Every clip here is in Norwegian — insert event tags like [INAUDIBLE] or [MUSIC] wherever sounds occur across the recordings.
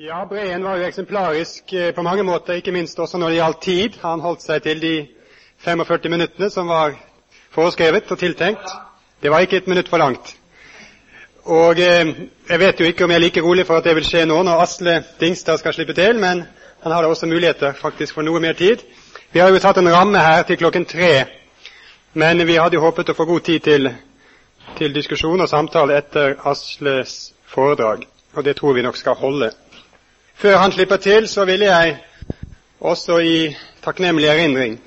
Ja, Breen var jo eksemplarisk eh, på mange måter, ikke minst også når det gjaldt tid. Han holdt seg til de 45 minuttene som var foreskrevet og tiltenkt. Det var ikke et minutt for langt. Og eh, jeg vet jo ikke om jeg er like rolig for at det vil skje nå når Asle Dingstad skal slippe til, men han har da også muligheter faktisk for noe mer tid. Vi har jo tatt en ramme her til klokken tre, men vi hadde jo håpet å få god tid til, til diskusjon og samtale etter Asles foredrag, og det tror vi nok skal holde. Før han slipper til, så vil jeg også i takknemlig erindring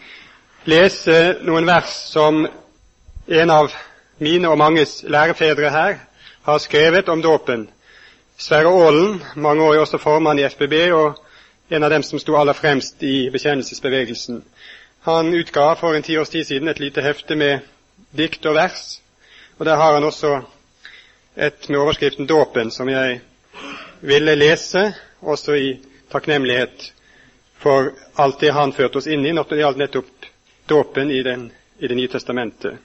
lese noen vers som en av mine og manges lærefedre her har skrevet om dåpen. Sverre Aalen, mange år også formann i FBB, og en av dem som sto aller fremst i bekjennelsesbevegelsen. Han utga for en ti års tid siden et lite hefte med dikt og vers, og der har han også et med overskriften 'Dåpen', som jeg ville lese, også i takknemlighet for alt det han førte oss inn i når det gjaldt nettopp dåpen i, i Det nye testamentet.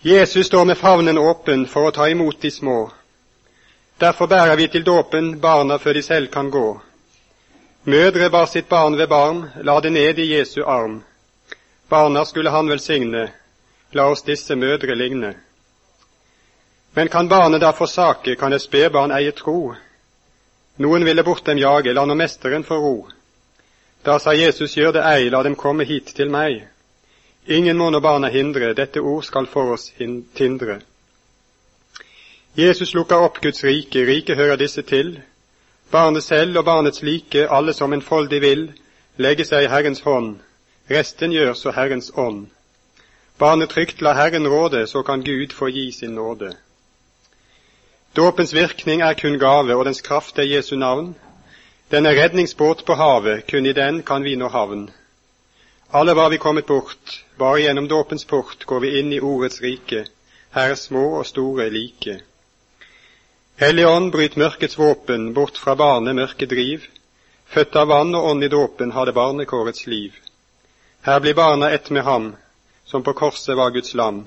Jesus står med favnen åpen for å ta imot de små. Derfor bærer vi til dåpen barna før de selv kan gå. Mødre bar sitt barn ved barn, la det ned i Jesu arm. Barna skulle han velsigne, la oss disse mødre ligne. Men kan barnet da forsake, kan et spedbarn eie tro? Noen ville bort dem jage, la nå mesteren få ro. Da sa Jesus, gjør det ei, la dem komme hit til meg. Ingen må nå barna hindre, dette ord skal for oss tindre. Jesus lukker opp Guds rike, riket hører disse til. Barnet selv og barnets like, alle som enfoldig vil, legge seg i Herrens hånd. Resten gjør så Herrens ånd. Barnet trygt la Herren råde, så kan Gud få gi sin nåde. Dåpens virkning er kun gave, og dens kraft er Jesu navn. Den er redningsbåt på havet, kun i den kan vi nå havn. Alle var vi kommet bort, bare gjennom dåpens port går vi inn i ordets rike, her er små og store like. Hellig Ånd, bryt mørkets våpen, bort fra barnet mørke driv. Født av vann og ånd i dåpen har det barnekårets liv. Her blir barna ett med ham, som på korset var Guds lam.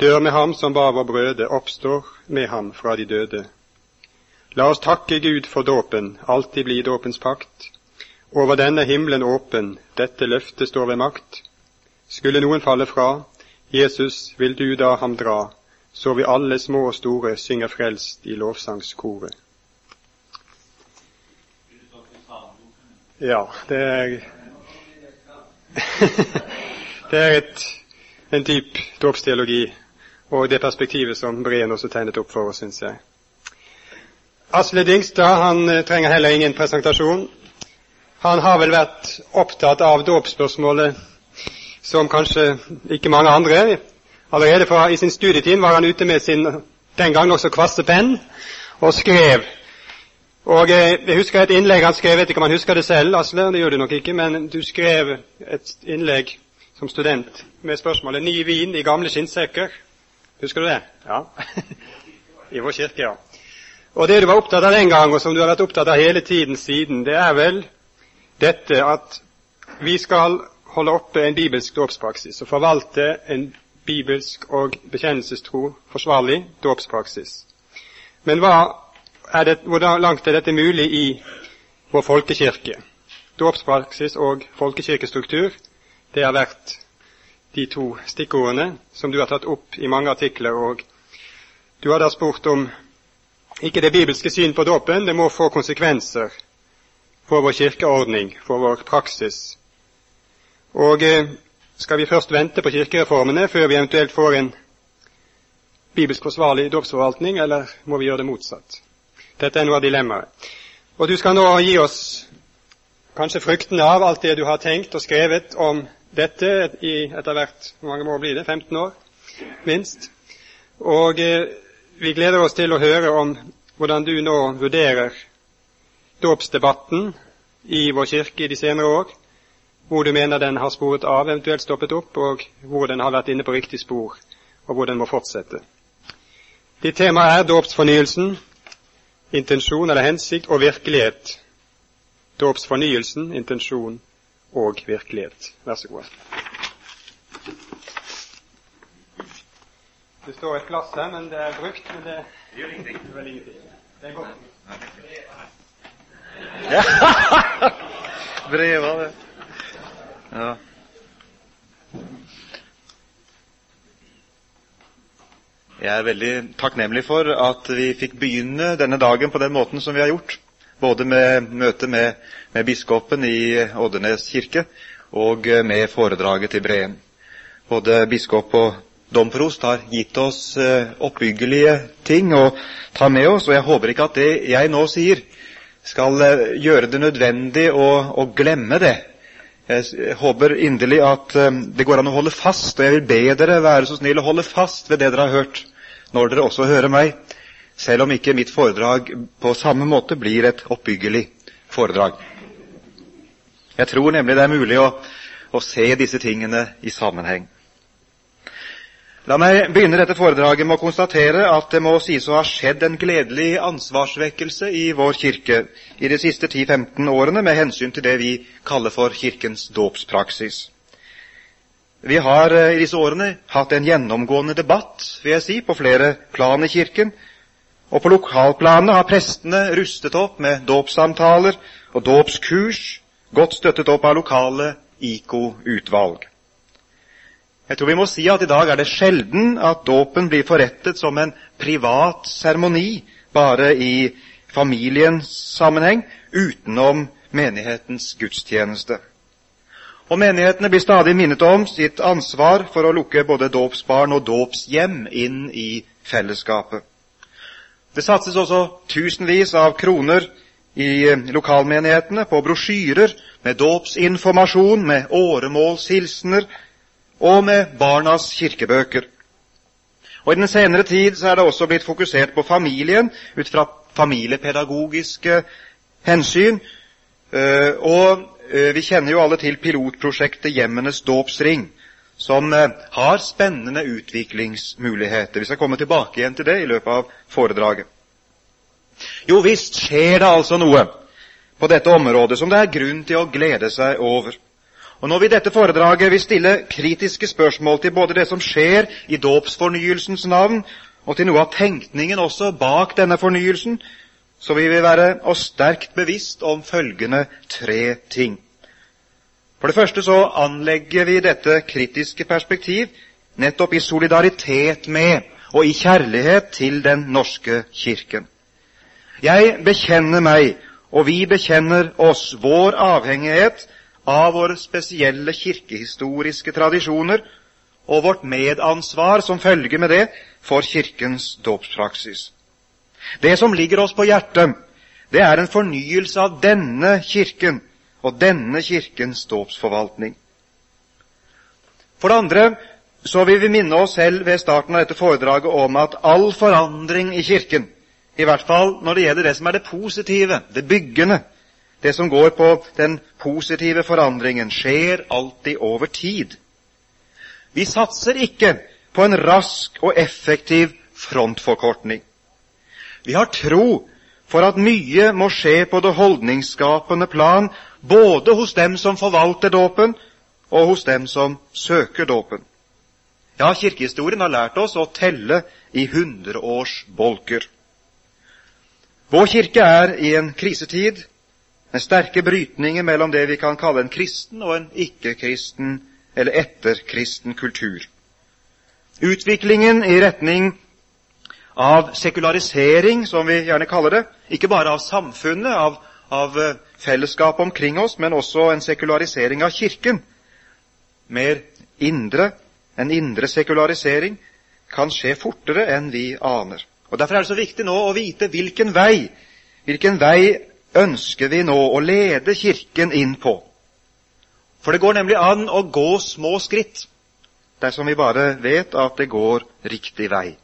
Dør med ham som bar vår brøde, oppstår med ham fra de døde. La oss takke Gud for dåpen, alltid bli dåpens pakt. Over denne himmelen åpen, dette løftet står ved makt. Skulle noen falle fra, Jesus, vil du da ham dra, så vi alle små og store synger frelst i lovsangskoret. Ja, det er [LAUGHS] Det er et, en dyp dåpsteologi og det perspektivet som Breen også tegnet opp for oss, syns jeg. Asle Dingstad han eh, trenger heller ingen presentasjon. Han har vel vært opptatt av dåpsspørsmålet som kanskje ikke mange andre. Allerede fra, i sin studietid var han ute med sin den gang også kvasse penn og skrev. Og eh, Jeg husker et innlegg han skrev, jeg vet ikke om han husker det selv, Asle, det gjør du nok ikke, men du skrev et innlegg som student med spørsmålet 'Ny vin i gamle skinnsekker'. Husker du det? Ja. [LAUGHS] I vår kirke, ja. Og Det du var opptatt av den gang, og som du har vært opptatt av hele tiden siden, det er vel dette at vi skal holde oppe en bibelsk dåpspraksis og forvalte en bibelsk og bekjennelsestro forsvarlig dåpspraksis. Men det, hvor langt er dette mulig i vår folkekirke? Dåpspraksis og folkekirkestruktur, det har vært de to stikkordene som du har tatt opp i mange artikler. og Du har da spurt om ikke det bibelske syn på dåpen det må få konsekvenser for vår kirkeordning, for vår praksis. Og eh, skal vi først vente på kirkereformene før vi eventuelt får en bibelsk forsvarlig dåpsforvaltning, eller må vi gjøre det motsatt? Dette er noe av dilemmaet. Og du skal nå gi oss kanskje fruktene av alt det du har tenkt og skrevet om dette i etter hvert Hvor mange år blir det? 15 år, minst. Og eh, vi gleder oss til å høre om hvordan du nå vurderer dåpsdebatten i vår kirke i de senere år, hvor du mener den har sporet av, eventuelt stoppet opp, og hvor den har vært inne på riktig spor, og hvor den må fortsette. Ditt tema er dåpsfornyelsen, intensjon eller hensikt og virkelighet. Dåpsfornyelsen, intensjon og virkelighet. Vær så god. Det står et glass her, men det er brukt. Men det gjør ingenting. Det er godt. Ja. [LAUGHS] brevet, det. Ja. Jeg er veldig takknemlig for at vi fikk begynne denne dagen på den måten som vi har gjort. Både med møtet med, med biskopen i Oddenes kirke og med foredraget til Breen. Både biskop og domprost har gitt oss eh, oppbyggelige ting å ta med oss, og jeg håper ikke at det jeg nå sier, skal eh, gjøre det nødvendig å, å glemme det. Jeg håper inderlig at eh, det går an å holde fast, og jeg vil be dere være så snill å holde fast ved det dere har hørt, når dere også hører meg, selv om ikke mitt foredrag på samme måte blir et oppbyggelig foredrag. Jeg tror nemlig det er mulig å, å se disse tingene i sammenheng. La meg begynne dette foredraget med å konstatere at det må sies å ha skjedd en gledelig ansvarsvekkelse i vår kirke i de siste 10-15 årene med hensyn til det vi kaller for Kirkens dåpspraksis. Vi har eh, i disse årene hatt en gjennomgående debatt vil jeg si, på flere plan i Kirken. Og på lokalplanet har prestene rustet opp med dåpssamtaler og dåpskurs, godt støttet opp av lokale IKO-utvalg. Jeg tror vi må si at i dag er det sjelden at dåpen blir forrettet som en privat seremoni, bare i familiens sammenheng, utenom menighetens gudstjeneste. Og menighetene blir stadig minnet om sitt ansvar for å lukke både dåpsbarn og dåpshjem inn i fellesskapet. Det satses også tusenvis av kroner i lokalmenighetene på brosjyrer med dåpsinformasjon, med åremålshilsener og med Barnas kirkebøker. Og I den senere tid så er det også blitt fokusert på familien ut fra familiepedagogiske hensyn. Eh, og eh, vi kjenner jo alle til pilotprosjektet Hjemmenes dåpsring, som eh, har spennende utviklingsmuligheter. Vi skal komme tilbake igjen til det i løpet av foredraget. Jo visst skjer det altså noe på dette området som det er grunn til å glede seg over. Og Når vi i dette foredraget vil stille kritiske spørsmål til både det som skjer i dåpsfornyelsens navn, og til noe av tenkningen også bak denne fornyelsen, så vil vi være oss sterkt bevisst om følgende tre ting. For det første så anlegger vi dette kritiske perspektiv nettopp i solidaritet med og i kjærlighet til Den norske kirken. Jeg bekjenner meg, og vi bekjenner oss, vår avhengighet av våre spesielle kirkehistoriske tradisjoner og vårt medansvar som følger med det for Kirkens dåpspraksis. Det som ligger oss på hjertet, det er en fornyelse av denne kirken og denne kirkens dåpsforvaltning. For det andre så vil vi minne oss selv ved starten av dette foredraget om at all forandring i Kirken, i hvert fall når det gjelder det som er det positive, det byggende, det som går på den positive forandringen, skjer alltid over tid. Vi satser ikke på en rask og effektiv frontforkortning. Vi har tro for at mye må skje på det holdningsskapende plan, både hos dem som forvalter dåpen, og hos dem som søker dåpen. Ja, kirkehistorien har lært oss å telle i hundreårsbolker. Vår kirke er i en krisetid med sterke brytninger mellom det vi kan kalle en kristen og en ikke-kristen eller etterkristen kultur. Utviklingen i retning av sekularisering, som vi gjerne kaller det, ikke bare av samfunnet, av, av eh, fellesskapet omkring oss, men også en sekularisering av Kirken. Mer indre, en indre sekularisering, kan skje fortere enn vi aner. Og Derfor er det så viktig nå å vite hvilken vei, hvilken vei ønsker vi nå å lede Kirken inn på. For det går nemlig an å gå små skritt dersom vi bare vet at det går riktig vei.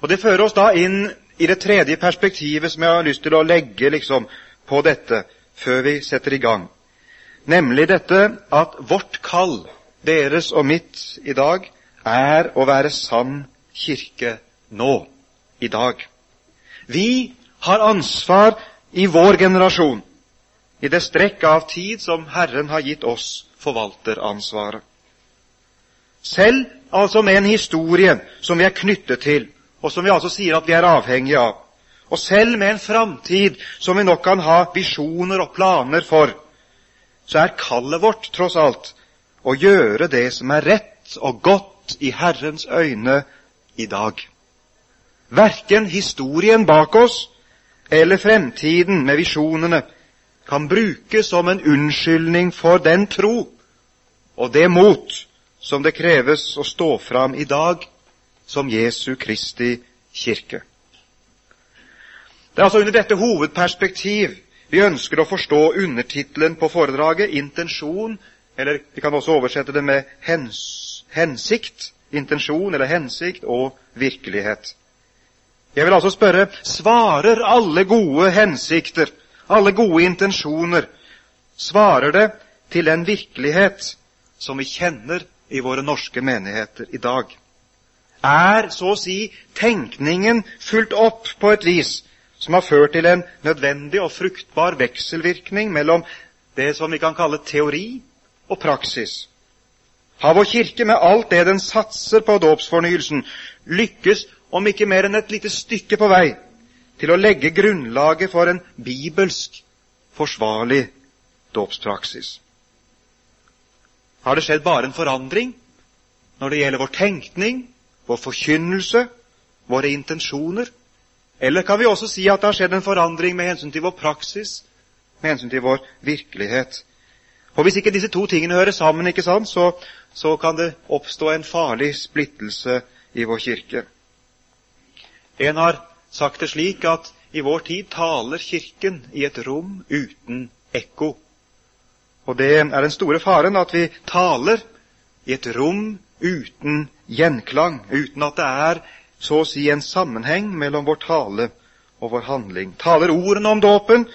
Og Det fører oss da inn i det tredje perspektivet som jeg har lyst til å legge liksom, på dette før vi setter i gang. Nemlig dette at vårt kall, deres og mitt i dag, er å være sann kirke nå, i dag. Vi har ansvar i vår generasjon, i det strekk av tid som Herren har gitt oss forvalteransvaret. Selv altså med en historie som vi er knyttet til, og som vi altså sier at vi er avhengige av, Og selv med en framtid som vi nok kan ha visjoner og planer for, så er kallet vårt tross alt å gjøre det som er rett og godt i Herrens øyne i dag. Verken historien bak oss eller fremtiden med visjonene kan brukes som en unnskyldning for den tro og det mot som det kreves å stå fram i dag som Jesu Kristi kirke. Det er altså under dette hovedperspektiv vi ønsker å forstå undertittelen på foredraget, intensjon, eller vi kan også oversette det med hens, hensikt, intensjon eller hensikt og virkelighet. Jeg vil altså spørre svarer alle gode hensikter, alle gode intensjoner, svarer det til den virkelighet som vi kjenner i våre norske menigheter i dag? Er så å si tenkningen fulgt opp på et vis som har ført til en nødvendig og fruktbar vekselvirkning mellom det som vi kan kalle teori og praksis? Har vår kirke med alt det den satser på dåpsfornyelsen, lykkes om ikke mer enn et lite stykke på vei til å legge grunnlaget for en bibelsk, forsvarlig dåpspraksis. Har det skjedd bare en forandring når det gjelder vår tenkning, vår forkynnelse, våre intensjoner? Eller kan vi også si at det har skjedd en forandring med hensyn til vår praksis, med hensyn til vår virkelighet? Og Hvis ikke disse to tingene hører sammen, ikke sant, så, så kan det oppstå en farlig splittelse i vår kirke. En har sagt det slik at i vår tid taler Kirken i et rom uten ekko. Og det er den store faren at vi taler i et rom uten gjenklang, uten at det er så å si en sammenheng mellom vår tale og vår handling. Taler ordene om dåpen,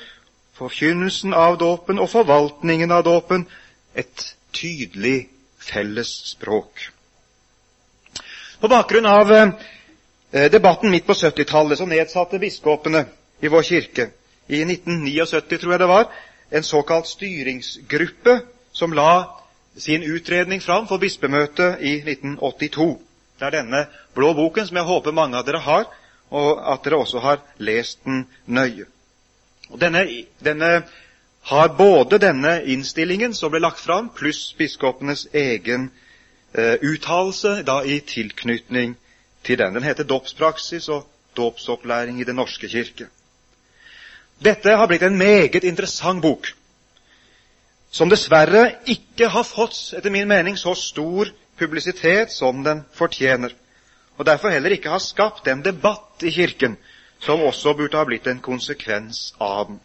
forkynnelsen av dåpen og forvaltningen av dåpen et tydelig felles språk. På bakgrunn av eh, debatten midt på 70-tallet så nedsatte biskopene i vår kirke i 1979, tror jeg det var, en såkalt styringsgruppe som la sin utredning fram for bispemøtet i 1982. Det er denne blå boken som jeg håper mange av dere har, og at dere også har lest den nøye. Denne, denne har både denne innstillingen som ble lagt fram, pluss biskopenes egen eh, uttalelse i tilknytning til den. Den heter Dåpspraksis og dåpsopplæring i Den norske kirke. Dette har blitt en meget interessant bok, som dessverre ikke har fått, etter min mening, så stor publisitet som den fortjener, og derfor heller ikke har skapt den debatt i Kirken som også burde ha blitt en konsekvens av den.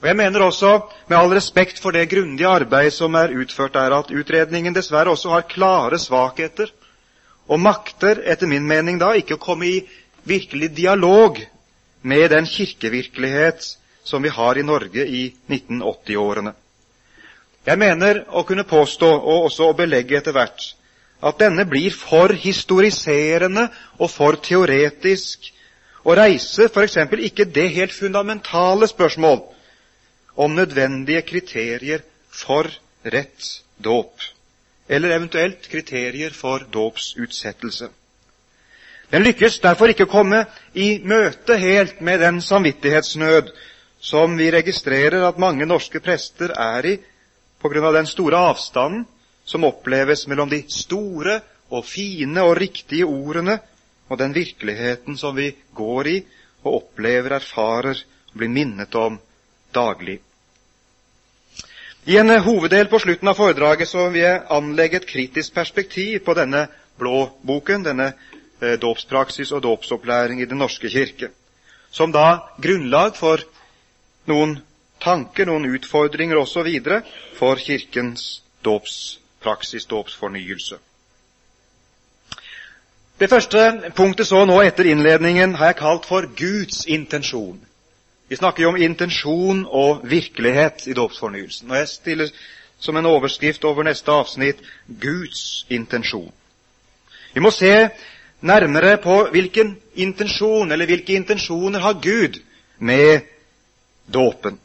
Og Jeg mener også, med all respekt for det grundige arbeid som er utført der, at utredningen dessverre også har klare svakheter og makter etter min mening da ikke å komme i virkelig dialog med den kirkevirkelighet som vi har i Norge i 1980-årene. Jeg mener å kunne påstå, og også å belegge etter hvert, at denne blir for historiserende og for teoretisk og reiser f.eks. ikke det helt fundamentale spørsmål om nødvendige kriterier for rett dåp eller eventuelt kriterier for dåpsutsettelse. Den lykkes derfor ikke komme i møte helt med den samvittighetsnød som vi registrerer at mange norske prester er i på grunn av den store avstanden som oppleves mellom de store og fine og riktige ordene og den virkeligheten som vi går i og opplever, erfarer og blir minnet om daglig. I en hoveddel på slutten av foredraget så vil jeg anlegge et kritisk perspektiv på denne blå boken, denne eh, dåpspraksis og dåpsopplæring i Den norske kirke, som da grunnlag for noen tanker, noen utfordringer osv. for Kirkens dåpspraksis, dåpsfornyelse. Det første punktet så nå etter innledningen har jeg kalt for Guds intensjon. Vi snakker jo om intensjon og virkelighet i dåpsfornyelsen. Og jeg stiller som en overskrift over neste avsnitt Guds intensjon. Vi må se nærmere på hvilken intensjon, eller hvilke intensjoner har Gud med dåpen.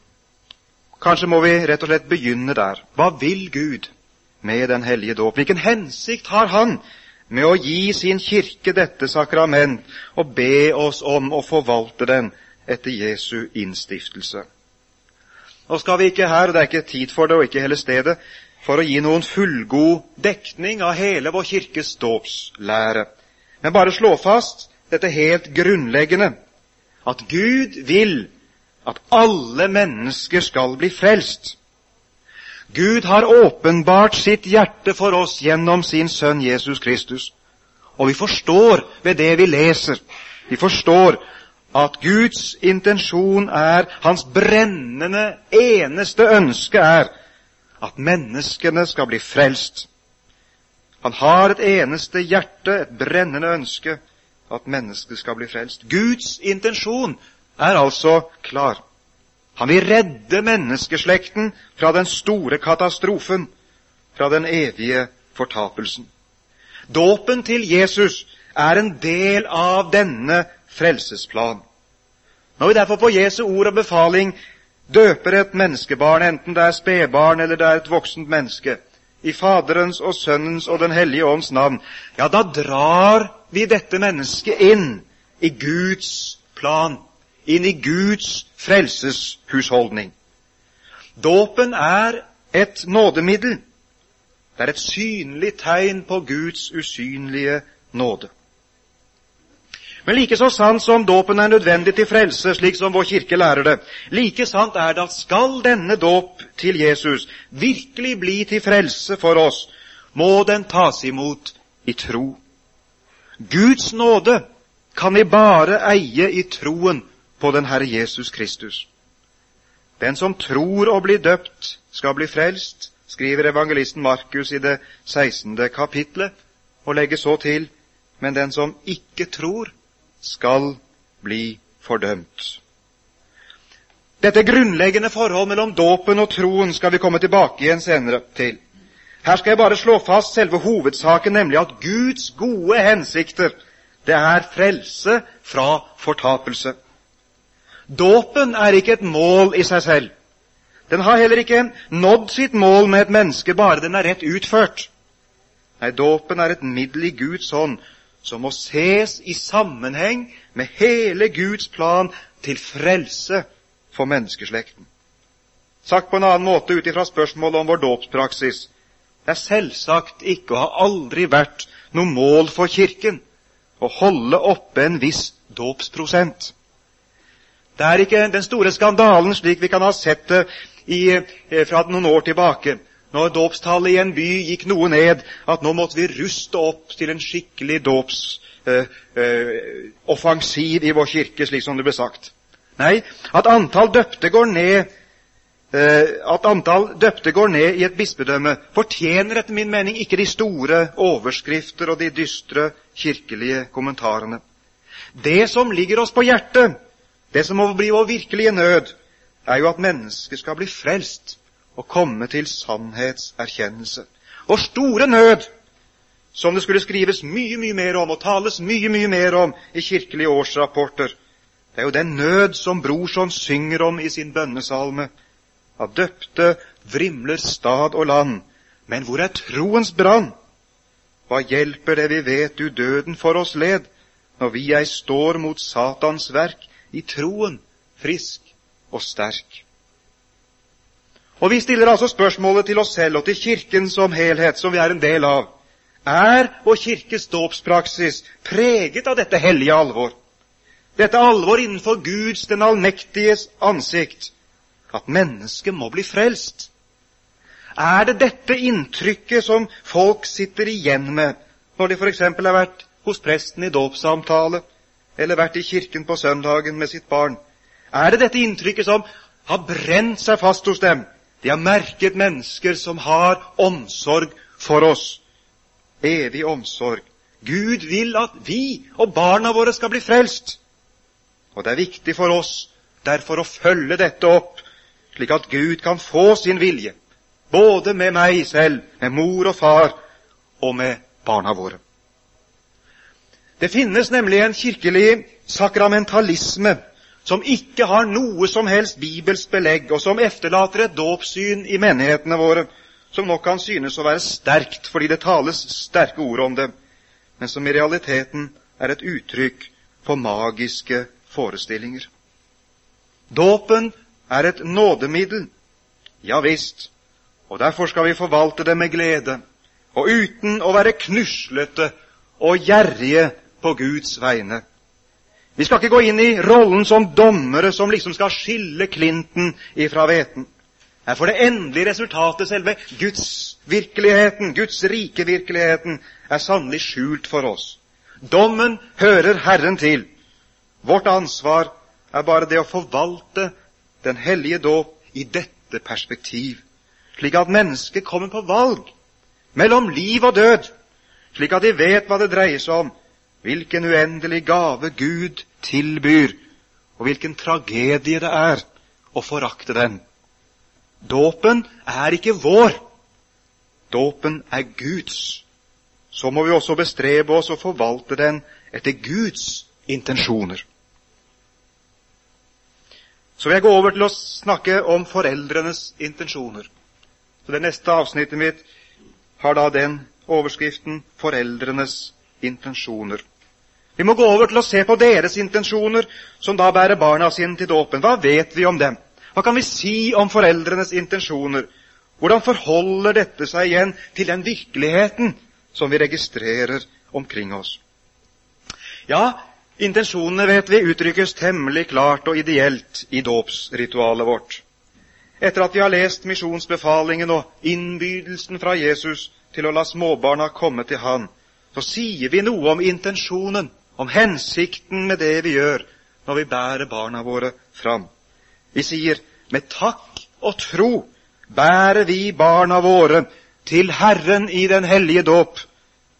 Kanskje må vi rett og slett begynne der. Hva vil Gud med den hellige dåp? Hvilken hensikt har Han med å gi sin kirke dette sakrament og be oss om å forvalte den etter Jesu innstiftelse. Nå skal vi ikke her, og det er ikke tid for det, og ikke hele stedet, for å gi noen fullgod dekning av hele vår kirkes dåpslære, men bare slå fast dette helt grunnleggende, at Gud vil at alle mennesker skal bli frelst. Gud har åpenbart sitt hjerte for oss gjennom sin sønn Jesus Kristus. Og vi forstår ved det vi leser, vi forstår at Guds intensjon er, hans brennende, eneste ønske er, at menneskene skal bli frelst. Han har et eneste hjerte, et brennende ønske, at mennesket skal bli frelst. Guds intensjon er altså klar. Han vil redde menneskeslekten fra den store katastrofen, fra den evige fortapelsen. Dåpen til Jesus er en del av denne frelsesplan. Når vi derfor på Jesu ord og befaling døper et menneskebarn, enten det er spedbarn eller det er et voksent menneske, i Faderens og Sønnens og Den hellige ånds navn, ja, da drar vi dette mennesket inn i Guds plan, inn i Guds frelseshusholdning. Dåpen er et nådemiddel. Det er et synlig tegn på Guds usynlige nåde. Men like så sant som dåpen er nødvendig til frelse, slik som vår kirke lærer det, like sant er det at skal denne dåp til Jesus virkelig bli til frelse for oss, må den tas imot i tro. Guds nåde kan vi bare eie i troen på den Herre Jesus Kristus. Den som tror å bli døpt, skal bli frelst, skriver evangelisten Markus i det 16. kapitlet, og legger så til, men den som ikke tror, skal bli fordømt. Dette grunnleggende forhold mellom dåpen og troen skal vi komme tilbake igjen senere til. Her skal jeg bare slå fast selve hovedsaken, nemlig at Guds gode hensikter, det er frelse fra fortapelse. Dåpen er ikke et mål i seg selv. Den har heller ikke nådd sitt mål med et menneske bare den er rett utført. Nei, dåpen er et middel i Guds hånd som må ses i sammenheng med hele Guds plan til frelse for menneskeslekten. Sagt på en annen måte ut ifra spørsmålet om vår dåpspraksis det er selvsagt ikke og har aldri vært noe mål for Kirken å holde oppe en viss dåpsprosent. Det er ikke den store skandalen slik vi kan ha sett det i, eh, fra noen år tilbake, når dåpstallet i en by gikk noe ned, at nå måtte vi ruste opp til en skikkelig dåpsoffensiv eh, eh, i vår kirke, slik som det ble sagt. Nei, at antall døpte går ned eh, at antall døpte går ned i et bispedømme, fortjener etter min mening ikke de store overskrifter og de dystre kirkelige kommentarene. Det som ligger oss på hjertet, det som må bli vår virkelige nød, er jo at mennesket skal bli frelst og komme til sannhetserkjennelse. Vår store nød, som det skulle skrives mye, mye mer om og tales mye, mye mer om i kirkelige årsrapporter, det er jo den nød som Brorson synger om i sin bønnesalme. Av døpte vrimler stad og land, men hvor er troens brann? Hva hjelper det vi vet du døden for oss led, når vi ei står mot Satans verk, i troen frisk og sterk? Og vi stiller altså spørsmålet til oss selv og til Kirken som helhet, som vi er en del av. Er vår kirkes dåpspraksis preget av dette hellige alvor? Dette alvor innenfor Guds, den allmektiges, ansikt, at mennesket må bli frelst? Er det dette inntrykket som folk sitter igjen med når de f.eks. har vært hos presten i dåpssamtale, eller vært i kirken på søndagen med sitt barn? Er det dette inntrykket som har brent seg fast hos dem de har merket mennesker som har omsorg for oss. Evig omsorg. Gud vil at vi og barna våre skal bli frelst. Og det er viktig for oss derfor å følge dette opp, slik at Gud kan få sin vilje, både med meg selv, med mor og far og med barna våre. Det finnes nemlig en kirkelig sakramentalisme som ikke har noe som helst bibelsk belegg, og som efterlater et dåpssyn i menighetene våre som nok kan synes å være sterkt fordi det tales sterke ord om det. men som i realiteten er et uttrykk for magiske forestillinger. Dåpen er et nådemiddel, ja visst, og derfor skal vi forvalte det med glede, og uten å være knuslete og gjerrige på Guds vegne. Vi skal ikke gå inn i rollen som dommere som liksom skal skille klinten ifra hveten. Her får det endelige resultatet, selve Guds virkeligheten, Guds rike virkeligheten, er sannelig skjult for oss. Dommen hører Herren til. Vårt ansvar er bare det å forvalte den hellige dåp i dette perspektiv, slik at mennesket kommer på valg mellom liv og død, slik at de vet hva det dreier seg om, hvilken uendelig gave Gud tilbyr, og hvilken tragedie det er å forakte den. Dåpen er ikke vår. Dåpen er Guds. Så må vi også bestrebe oss å forvalte den etter Guds intensjoner. Så vil jeg gå over til å snakke om foreldrenes intensjoner. Så Det neste avsnittet mitt har da den overskriften 'Foreldrenes intensjoner'. Vi må gå over til å se på deres intensjoner, som da bærer barna sine til dåpen. Hva vet vi om dem? Hva kan vi si om foreldrenes intensjoner? Hvordan forholder dette seg igjen til den virkeligheten som vi registrerer omkring oss? Ja, intensjonene, vet vi, uttrykkes temmelig klart og ideelt i dåpsritualet vårt. Etter at vi har lest misjonsbefalingen og innbydelsen fra Jesus til å la småbarna komme til Han, så sier vi noe om intensjonen, om hensikten med det vi gjør når vi bærer barna våre fram. Vi sier med takk og tro bærer vi barna våre til Herren i den hellige dåp.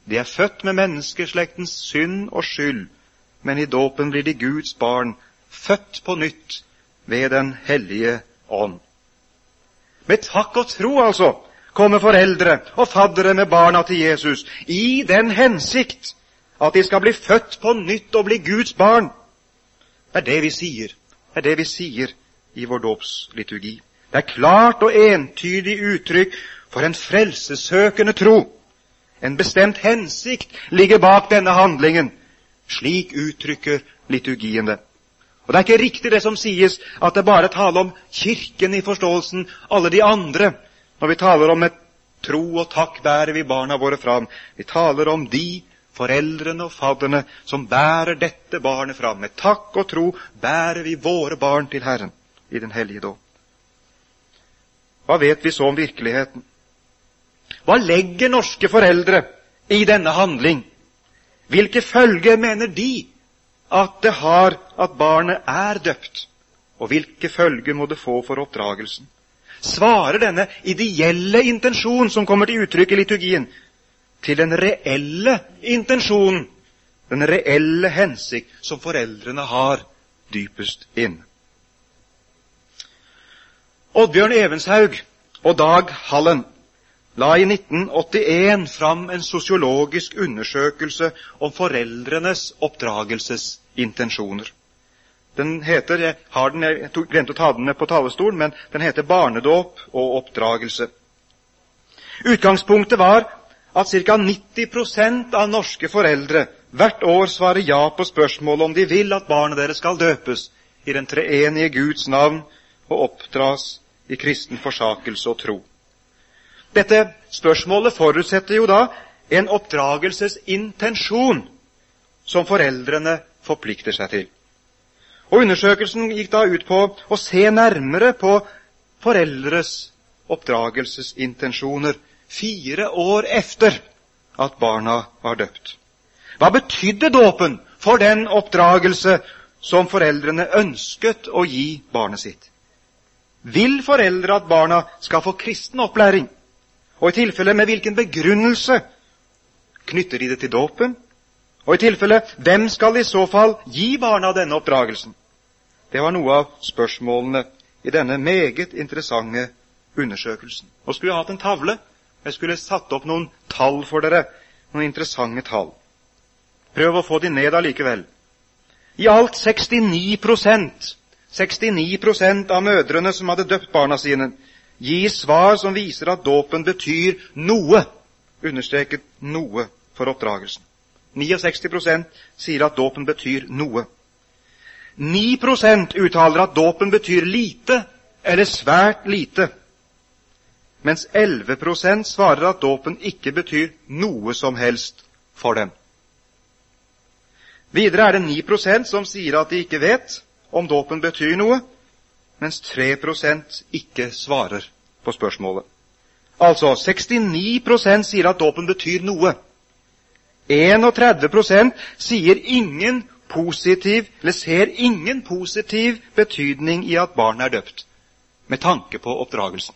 De er født med menneskeslektens synd og skyld, men i dåpen blir de Guds barn, født på nytt ved Den hellige ånd. Med takk og tro, altså, kommer foreldre og faddere med barna til Jesus i den hensikt at de skal bli født på nytt og bli Guds barn. Det er det vi sier. Det er det vi sier i vår dåpsliturgi. Det er klart og entydig uttrykk for en frelsesøkende tro. En bestemt hensikt ligger bak denne handlingen. Slik uttrykker liturgien det. Og Det er ikke riktig det som sies, at det bare taler om Kirken i forståelsen, alle de andre. Når vi taler om et tro og takk bærer vi barna våre fram. Vi taler om de foreldrene og fadderne som bærer dette barnet fram. Med takk og tro bærer vi våre barn til Herren i den hellige dåp. Hva vet vi så om virkeligheten? Hva legger norske foreldre i denne handling? Hvilke følger mener de at det har at barnet er døpt? Og hvilke følger må det få for oppdragelsen? Svarer denne ideelle intensjon som kommer til uttrykk i liturgien, til den reelle intensjonen, den reelle hensikt som foreldrene har dypest inn. Oddbjørn Evenshaug og Dag Hallen la i 1981 fram en sosiologisk undersøkelse om foreldrenes oppdragelsesintensjoner. Den heter, jeg, har den, jeg glemte å ta den med på talerstolen, men den heter Barnedåp og oppdragelse. Utgangspunktet var at ca. 90% av norske foreldre hvert år svarer ja på spørsmålet om de vil at barnet deres skal døpes i den treenige Guds navn og oppdras i kristen forsakelse og tro. Dette spørsmålet forutsetter jo da en oppdragelsesintensjon som foreldrene forplikter seg til. Og Undersøkelsen gikk da ut på å se nærmere på foreldres oppdragelsesintensjoner fire år efter at barna var døpt. Hva betydde dåpen for den oppdragelse som foreldrene ønsket å gi barnet sitt? Vil foreldre at barna skal få kristen opplæring? Og i tilfelle med hvilken begrunnelse knytter de det til dåpen? Og i tilfelle hvem skal i så fall gi barna denne oppdragelsen? Det var noe av spørsmålene i denne meget interessante undersøkelsen. Og skulle jeg hatt en tavle. Jeg skulle satt opp noen tall for dere. Noen interessante tall. Prøv å få de ned allikevel. I alt 69% 69% av mødrene som hadde døpt barna sine, gir svar som viser at dåpen betyr noe, understreket noe, for oppdragelsen. 69% sier at dåpen betyr noe. 9% uttaler at dåpen betyr lite eller svært lite, mens 11% svarer at dåpen ikke betyr noe som helst for dem. Videre er det 9% som sier at de ikke vet om dåpen betyr noe, mens 3% ikke svarer på spørsmålet. Altså 69% sier at dåpen betyr noe. 31% sier ingen positiv, eller ser ingen positiv betydning i at barn er døpt, med tanke på oppdragelsen.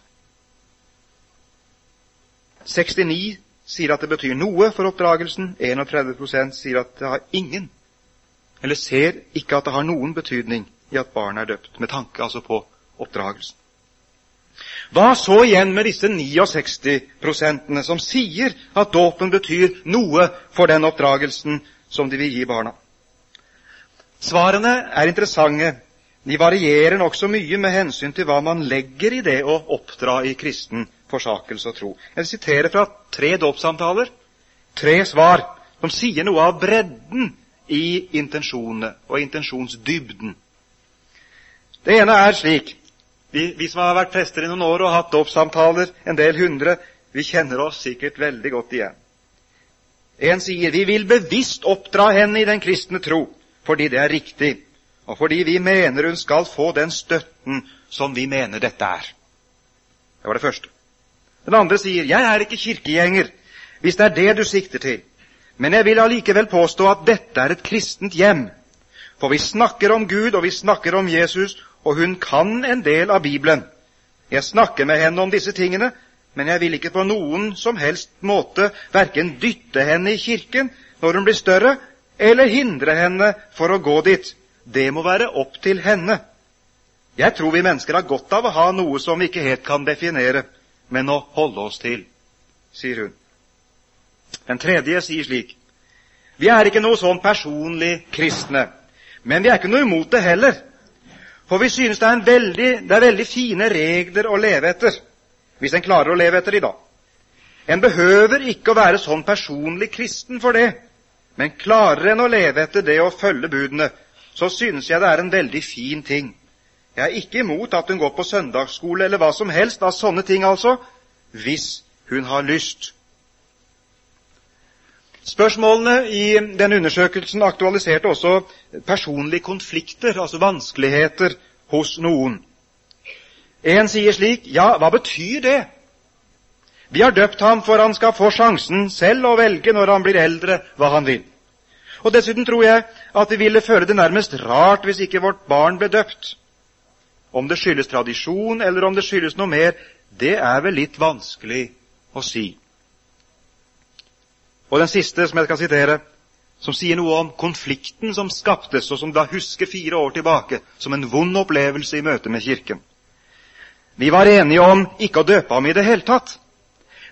69 sier at det betyr noe for oppdragelsen. 31% sier at det har ingen, eller ser ikke at det har noen betydning i at barnet er døpt, med tanke altså på oppdragelsen. Hva så igjen med disse 69 prosentene som sier at dåpen betyr noe for den oppdragelsen som de vil gi barna? Svarene er interessante. De varierer nokså mye med hensyn til hva man legger i det å oppdra i kristen forsakelse og tro. Jeg vil sitere fra tre dåpssamtaler, tre svar, som sier noe av bredden i intensjonene og intensjonsdybden. Det ene er slik vi, vi, som har vært prester i noen år og hatt dåpssamtaler, en del hundre, vi kjenner oss sikkert veldig godt igjen. En sier vi vil bevisst oppdra henne i den kristne tro fordi det er riktig, og fordi vi mener hun skal få den støtten som vi mener dette er. Det var det første. Den andre sier jeg er ikke kirkegjenger, hvis det er det du sikter til, men jeg vil allikevel påstå at dette er et kristent hjem. For vi snakker om Gud, og vi snakker om Jesus, og hun kan en del av Bibelen. Jeg snakker med henne om disse tingene, men jeg vil ikke på noen som helst måte verken dytte henne i kirken når hun blir større, eller hindre henne for å gå dit. Det må være opp til henne. Jeg tror vi mennesker har godt av å ha noe som vi ikke helt kan definere, men å holde oss til, sier hun. Den tredje sier slik Vi er ikke noe sånn personlig kristne, men vi er ikke noe imot det heller. For vi synes det er, veldig, det er veldig fine regler å leve etter, hvis en klarer å leve etter de da. En behøver ikke å være sånn personlig kristen for det. Men klarer en å leve etter det å følge budene, så synes jeg det er en veldig fin ting. Jeg er ikke imot at hun går på søndagsskole eller hva som helst av sånne ting, altså, hvis hun har lyst. Spørsmålene i denne undersøkelsen aktualiserte også personlige konflikter, altså vanskeligheter, hos noen. En sier slik Ja, hva betyr det? Vi har døpt ham for han skal få sjansen selv å velge når han blir eldre, hva han vil. Og Dessuten tror jeg at vi ville føle det nærmest rart hvis ikke vårt barn ble døpt. Om det skyldes tradisjon, eller om det skyldes noe mer, det er vel litt vanskelig å si. Og den siste, som jeg skal sitere, som sier noe om konflikten som skaptes, og som da husker fire år tilbake, som en vond opplevelse i møte med Kirken. Vi var enige om ikke å døpe ham i det hele tatt.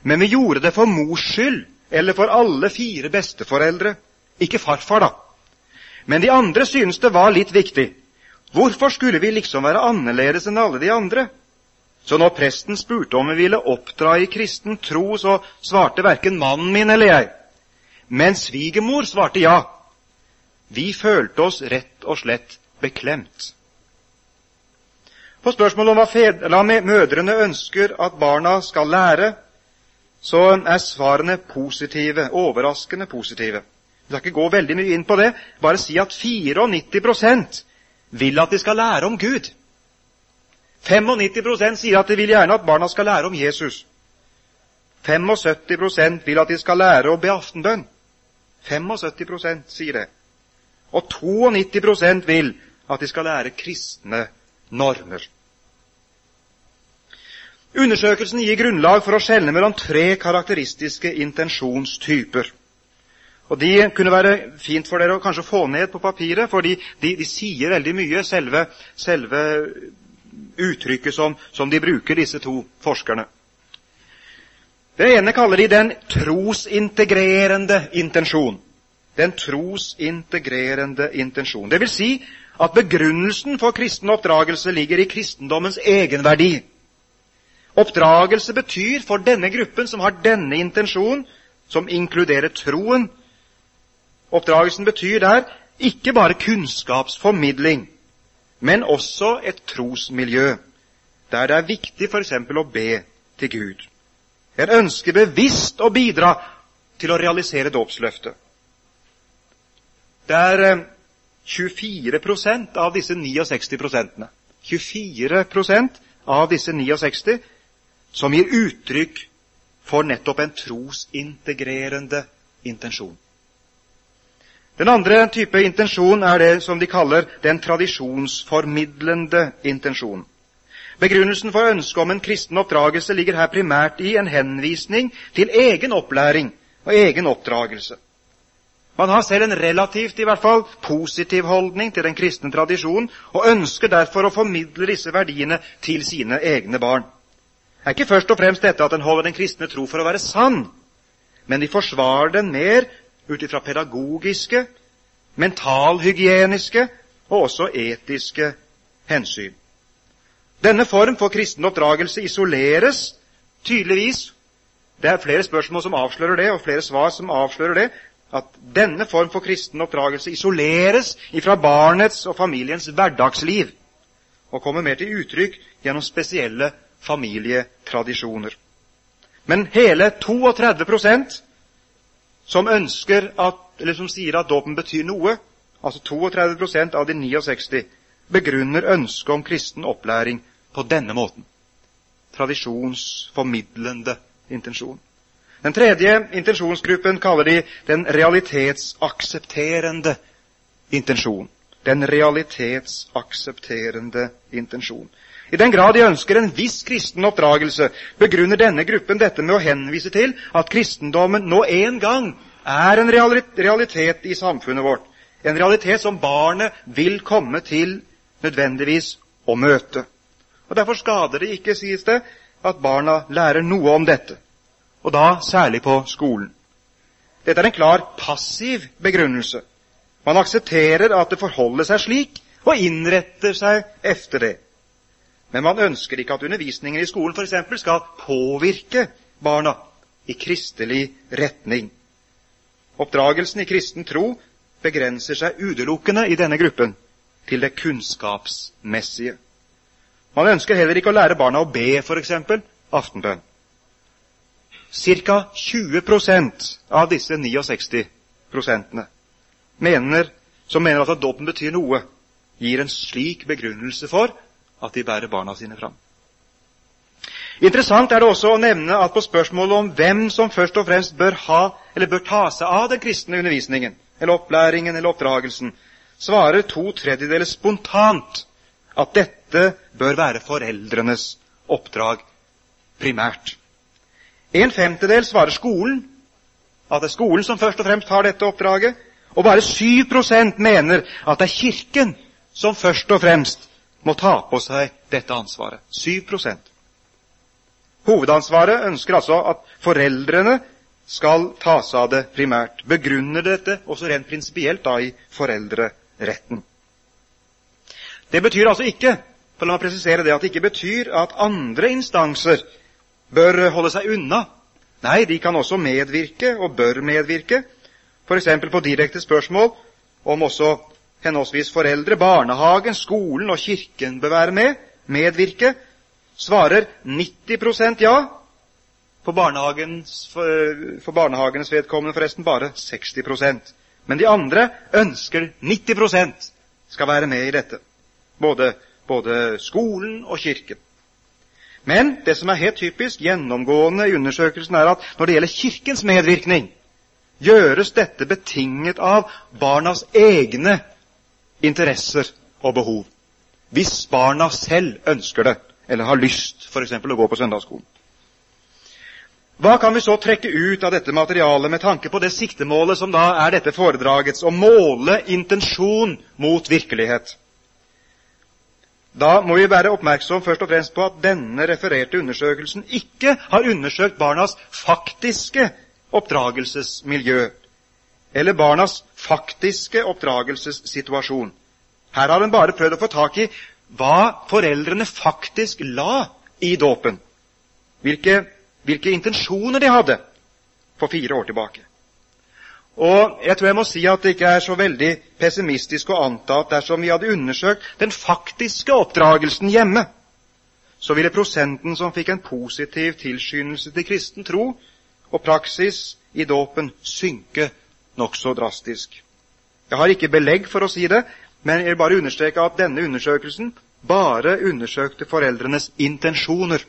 Men vi gjorde det for mors skyld, eller for alle fire besteforeldre. Ikke farfar, da. Men de andre syntes det var litt viktig. Hvorfor skulle vi liksom være annerledes enn alle de andre? Så når presten spurte om vi ville oppdra i kristen tro, så svarte verken mannen min eller jeg. Men svigermor svarte ja. Vi følte oss rett og slett beklemt. På spørsmålet om hva fedre, mødrene ønsker at barna skal lære, så er svarene positive, overraskende positive. Vi skal ikke gå veldig mye inn på det, bare si at 94 vil at de skal lære om Gud. 95% sier at de vil gjerne at barna skal lære om Jesus. 75% vil at de skal lære å be aftenbønn. 75 sier det. Og 92% vil at de skal lære kristne normer. Undersøkelsen gir grunnlag for å skjelne mellom tre karakteristiske intensjonstyper. Og De kunne være fint for dere å kanskje få ned på papiret, for de, de, sier veldig mye, selve, selve uttrykket som, som, de bruker, disse to forskerne. Det ene kaller de den trosintegrerende intensjon. Den trosintegrerende intensjon. Det vil si at begrunnelsen for kristen oppdragelse ligger i kristendommens egenverdi. Oppdragelse betyr for denne gruppen som har denne intensjonen, som inkluderer troen, Oppdragelsen betyr der ikke bare kunnskapsformidling, men også et trosmiljø, der det er viktig f.eks. å be til Gud. En ønsker bevisst å bidra til å realisere dåpsløftet. Det er 24% av disse 69 prosentene 24% av disse 69 som gir uttrykk for nettopp en trosintegrerende intensjon. Den andre type intensjon er det som de kaller den tradisjonsformidlende intensjon. Begrunnelsen for ønsket om en kristen oppdragelse ligger her primært i en henvisning til egen opplæring og egen oppdragelse. Man har selv en relativt i hvert fall positiv holdning til den kristne tradisjonen og ønsker derfor å formidle disse verdiene til sine egne barn. Det er ikke først og fremst dette at en holder den kristne tro for å være sann, men de forsvarer den mer ut ifra pedagogiske, mentalhygieniske og også etiske hensyn. Denne form for kristen oppdragelse isoleres tydeligvis Det er flere spørsmål som avslører det, og flere svar som avslører det. At denne form for kristen oppdragelse isoleres ifra barnets og familiens hverdagsliv og kommer mer til uttrykk gjennom spesielle familietradisjoner. Men hele 32 som at, som sier at dåpen betyr noe, altså 32% av de 69, begrunner ønsket om kristen opplæring på denne måten. Tradisjonsformidlende intensjon. Den tredje intensjonsgruppen kaller de den realitetsaksepterende intensjon. Den realitetsaksepterende intensjon. I den grad de ønsker en viss kristen oppdragelse, begrunner denne gruppen dette med å henvise til at kristendommen nå en gang er en realitet i samfunnet vårt. En realitet som barnet vil komme til nødvendigvis å møte. Og Derfor skader det ikke, sies det, at barna lærer noe om dette. Og da særlig på skolen. Dette er en klar passiv begrunnelse. Man aksepterer at det forholder seg slik, og innretter seg efter det. Men man ønsker ikke at undervisningen i skolen f.eks. skal påvirke barna i kristelig retning. Oppdragelsen i kristen tro begrenser seg utelukkende i denne gruppen til det kunnskapsmessige. Man ønsker heller ikke å lære barna å be, f.eks. aftenbønn. Ca. 20% av disse 69 prosentene mener, som mener at dåpen betyr noe, gir en slik begrunnelse for at de bærer barna sine fram. Interessant er det også å nevne at på spørsmålet om hvem som først og fremst bør ha, bør ta seg av den kristne undervisningen, eller opplæringen eller oppdragelsen, svarer to tredjedeler spontant at dette bør være foreldrenes oppdrag primært. En femtedel svarer skolen, at det er skolen som først og fremst har dette oppdraget. Og bare 7% mener at det er Kirken som først og fremst må ta på seg dette ansvaret. 7% Hovedansvaret ønsker altså at foreldrene skal ta seg av det primært. Begrunner dette også rent prinsipielt da i foreldreretten. Det betyr altså ikke for la meg presisere det, at det ikke betyr at andre instanser bør holde seg unna. Nei, de kan også medvirke, og bør medvirke, f.eks. på direkte spørsmål om også henholdsvis foreldre, barnehagen, skolen og kirken bør være med, medvirke, svarer 90% ja. For, barnehagens, for, for barnehagenes vedkommende forresten bare 60% Men de andre ønsker 90% skal være med i dette. Både, både skolen og kirken. Men det som er helt typisk gjennomgående i undersøkelsen, er at når det gjelder Kirkens medvirkning, gjøres dette betinget av barnas egne interesser og behov. Hvis barna selv ønsker det, eller har lyst f.eks. å gå på søndagsskolen. Hva kan vi så trekke ut av dette materialet med tanke på det siktemålet som da er dette foredragets, å måle intensjon mot virkelighet? Da må vi være oppmerksom først og fremst på at denne refererte undersøkelsen ikke har undersøkt barnas faktiske oppdragelsesmiljø eller barnas faktiske oppdragelsessituasjon. Her har en bare prøvd å få tak i hva foreldrene faktisk la i dåpen. Hvilke, hvilke intensjoner de hadde for fire år tilbake. Og jeg tror jeg må si at det ikke er så veldig pessimistisk å anta at dersom vi hadde undersøkt den faktiske oppdragelsen hjemme, så ville prosenten som fikk en positiv tilskyndelse til kristen tro og praksis i dåpen, synke nokså drastisk. Jeg har ikke belegg for å si det, men jeg vil bare understreke at denne undersøkelsen bare undersøkte foreldrenes intensjoner.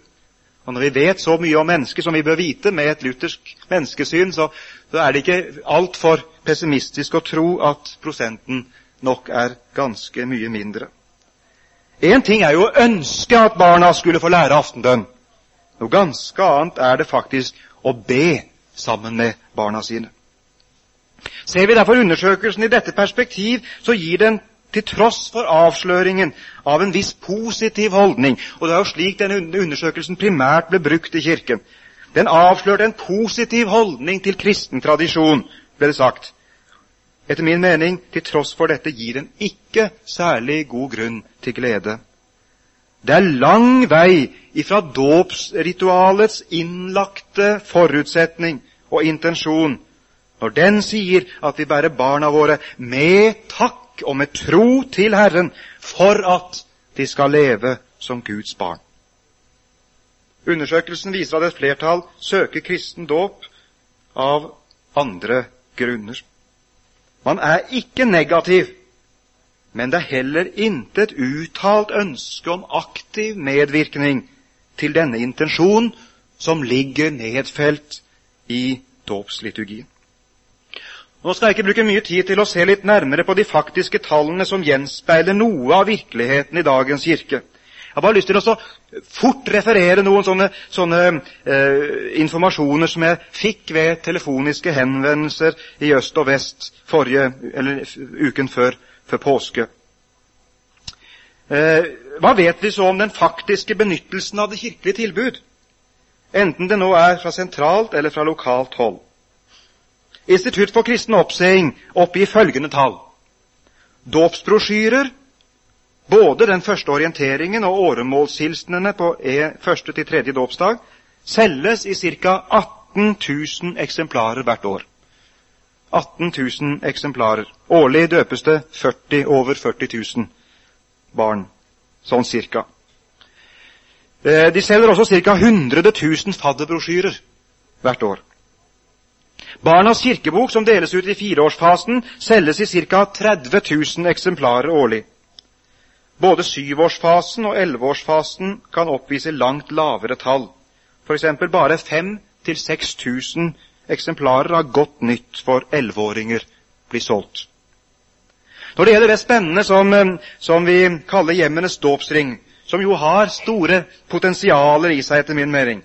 Og når vi vet så mye om mennesker som vi bør vite med et luthersk menneskesyn, så, så er det ikke altfor pessimistisk å tro at prosenten nok er ganske mye mindre. Én ting er jo å ønske at barna skulle få lære aftenbønn. Noe ganske annet er det faktisk å be sammen med barna sine. Ser vi derfor undersøkelsen i dette perspektiv, så gir den til tross for avsløringen av en viss positiv holdning. Og det er jo slik denne undersøkelsen primært ble brukt i Kirken. Den avslørte en positiv holdning til kristen tradisjon, ble det sagt. Etter min mening, til tross for dette, gir den ikke særlig god grunn til glede. Det er lang vei ifra dåpsritualets innlagte forutsetning og intensjon når den sier at vi bærer barna våre med takk og med tro til Herren for at de skal leve som Guds barn. Undersøkelsen viser at et flertall søker kristen dåp av andre grunner. Man er ikke negativ, men det er heller intet uttalt ønske om aktiv medvirkning til denne intensjonen som ligger nedfelt i dåpsliturgien. Nå skal jeg ikke bruke mye tid til å se litt nærmere på de faktiske tallene som gjenspeiler noe av virkeligheten i dagens kirke. Jeg har bare lyst til å fort referere noen sånne, sånne eh, informasjoner som jeg fikk ved telefoniske henvendelser i øst og vest forrige, eller uken før, før påske. Eh, hva vet vi så om den faktiske benyttelsen av det kirkelige tilbud? Enten det nå er fra sentralt eller fra lokalt hold. Institutt for kristen oppseing oppgir følgende tall. Dåpsbrosjyrer, både den første orienteringen og åremålshilsenene på e, første til tredje dåpsdag, selges i ca. 18 000 eksemplarer hvert år. 18 000 eksemplarer. Årlig døpes det 40, over 40 000 barn. Sånn cirka. Eh, de selger også ca. 100 000 fadderbrosjyrer hvert år. Barnas kirkebok, som deles ut i fireårsfasen, selges i ca. 30 000 eksemplarer årlig. Både syvårsfasen og elleveårsfasen kan oppvise langt lavere tall. F.eks. bare 5000-6000 eksemplarer av godt nytt for elleveåringer blir solgt. Når det gjelder det spennende som, som vi kaller hjemmenes dåpsring, som jo har store potensialer i seg, etter min mening,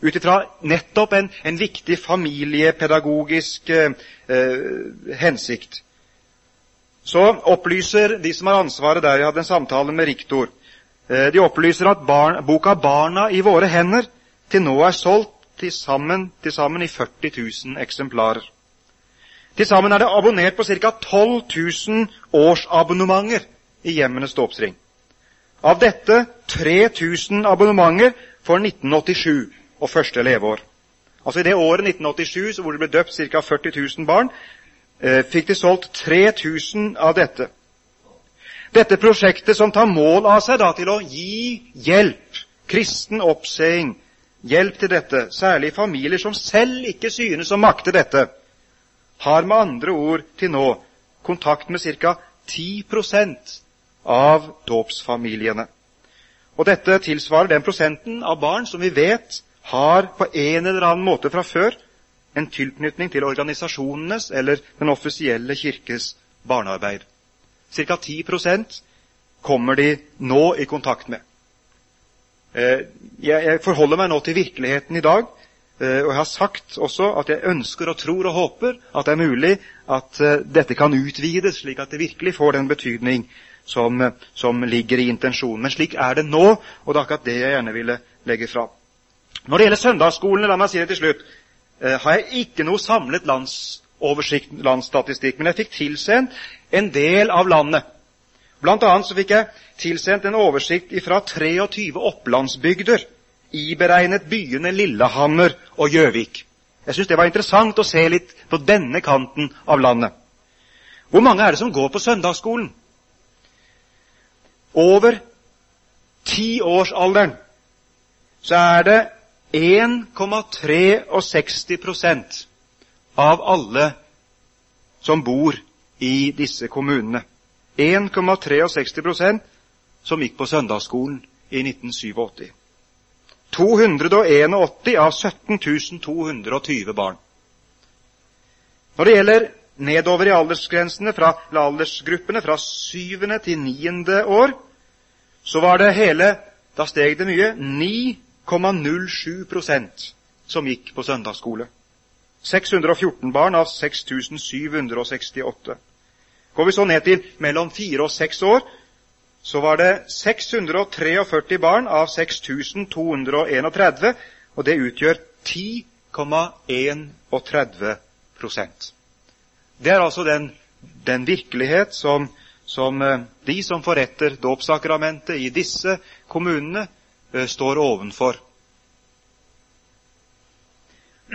ut ifra nettopp en, en, viktig familiepedagogisk eh, eh, hensikt. Så opplyser de som har ansvaret der, jeg hadde en samtale med rektor, eh, de opplyser at barn, boka 'Barna i våre hender' til nå er solgt til sammen, til sammen i 40 000 eksemplarer. Til sammen er det abonnert på ca. 12 000 årsabonnementer i Hjemmenes dåpsring. Av dette 3000 abonnementer for 1987 og første leveår. Altså I det året 1987 hvor det ble døpt ca. 40 000 barn, eh, fikk de solgt 3000 av dette. Dette prosjektet som tar mål av seg da, til å gi hjelp, kristen oppseing, hjelp til dette, særlig familier som selv ikke synes å makte dette, har med andre ord til nå kontakt med ca. 10% av dåpsfamiliene. Og dette tilsvarer den prosenten av barn som vi vet har på en eller annen måte fra før en tilknytning til organisasjonenes eller den offisielle kirkes barnearbeid. Ca. 10% kommer de nå i kontakt med. Eh, jeg forholder meg nå til virkeligheten i dag, eh, og jeg har sagt også at jeg ønsker og tror og håper at det er mulig at eh, dette kan utvides, slik at det virkelig får den betydning som, som ligger i intensjonen. Men slik er det nå, og det er akkurat det jeg gjerne ville legge fram. Når det gjelder søndagsskolene, la meg si det til slutt, eh, har jeg ikke noe samlet landsoversikt, landsstatistikk, men jeg fikk tilsendt en del av landet. Blant annet så fikk jeg tilsendt en oversikt fra 23 opplandsbygder, iberegnet byene Lillehammer og Gjøvik. Jeg syns det var interessant å se litt på denne kanten av landet. Hvor mange er det som går på søndagsskolen? Over tiårsalderen så er det 1,63% av alle som bor i disse kommunene. 1,63% som gikk på søndagsskolen i 1987. 281 av 17 220 barn. Når det gjelder nedover i aldersgrensene fra aldersgruppene fra syvende til niende år, så var det hele Da steg det mye 9,07% som gikk på søndagsskole. 614 barn av 6768. Går vi så ned til mellom fire og seks år, så var det 643 barn av 6231, og det utgjør 10,31% Det er altså den, den virkelighet som, som, eh, de som forretter dåpssakramentet i disse kommunene, står ovenfor.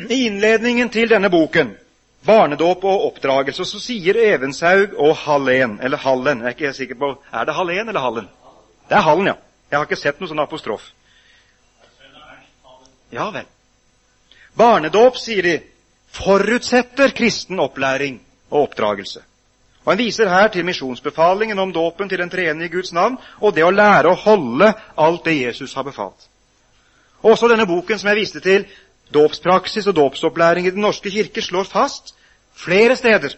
I innledningen til denne boken barnedåp og oppdragelse, så sier Evenshaug og Hallen Eller Hallen, jeg er ikke sikker på Er det Hallen eller Hallen? Det er Hallen, ja. Jeg har ikke sett noe sånn apostrof. Ja vel. Barnedåp, sier de, forutsetter kristen opplæring og oppdragelse. Og Han viser her til misjonsbefalingen om dåpen til den treenige Guds navn og det å lære å holde alt det Jesus har befalt. Også denne boken som jeg viste til, Dåpspraksis og dåpsopplæring i Den norske kirke slår fast flere steder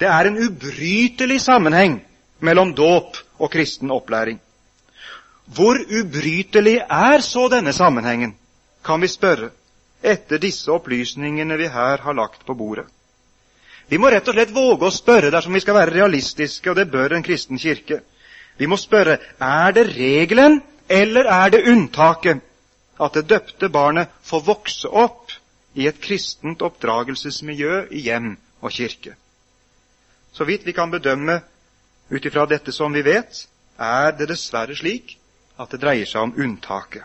det er en ubrytelig sammenheng mellom dåp og kristen opplæring. Hvor ubrytelig er så denne sammenhengen, kan vi spørre, etter disse opplysningene vi her har lagt på bordet. Vi må rett og slett våge å spørre dersom vi skal være realistiske, og det bør en kristen kirke. Vi må spørre er det regelen eller er det unntaket at det døpte barnet får vokse opp i et kristent oppdragelsesmiljø i hjem og kirke. Så vidt vi kan bedømme ut ifra dette som vi vet, er det dessverre slik at det dreier seg om unntaket.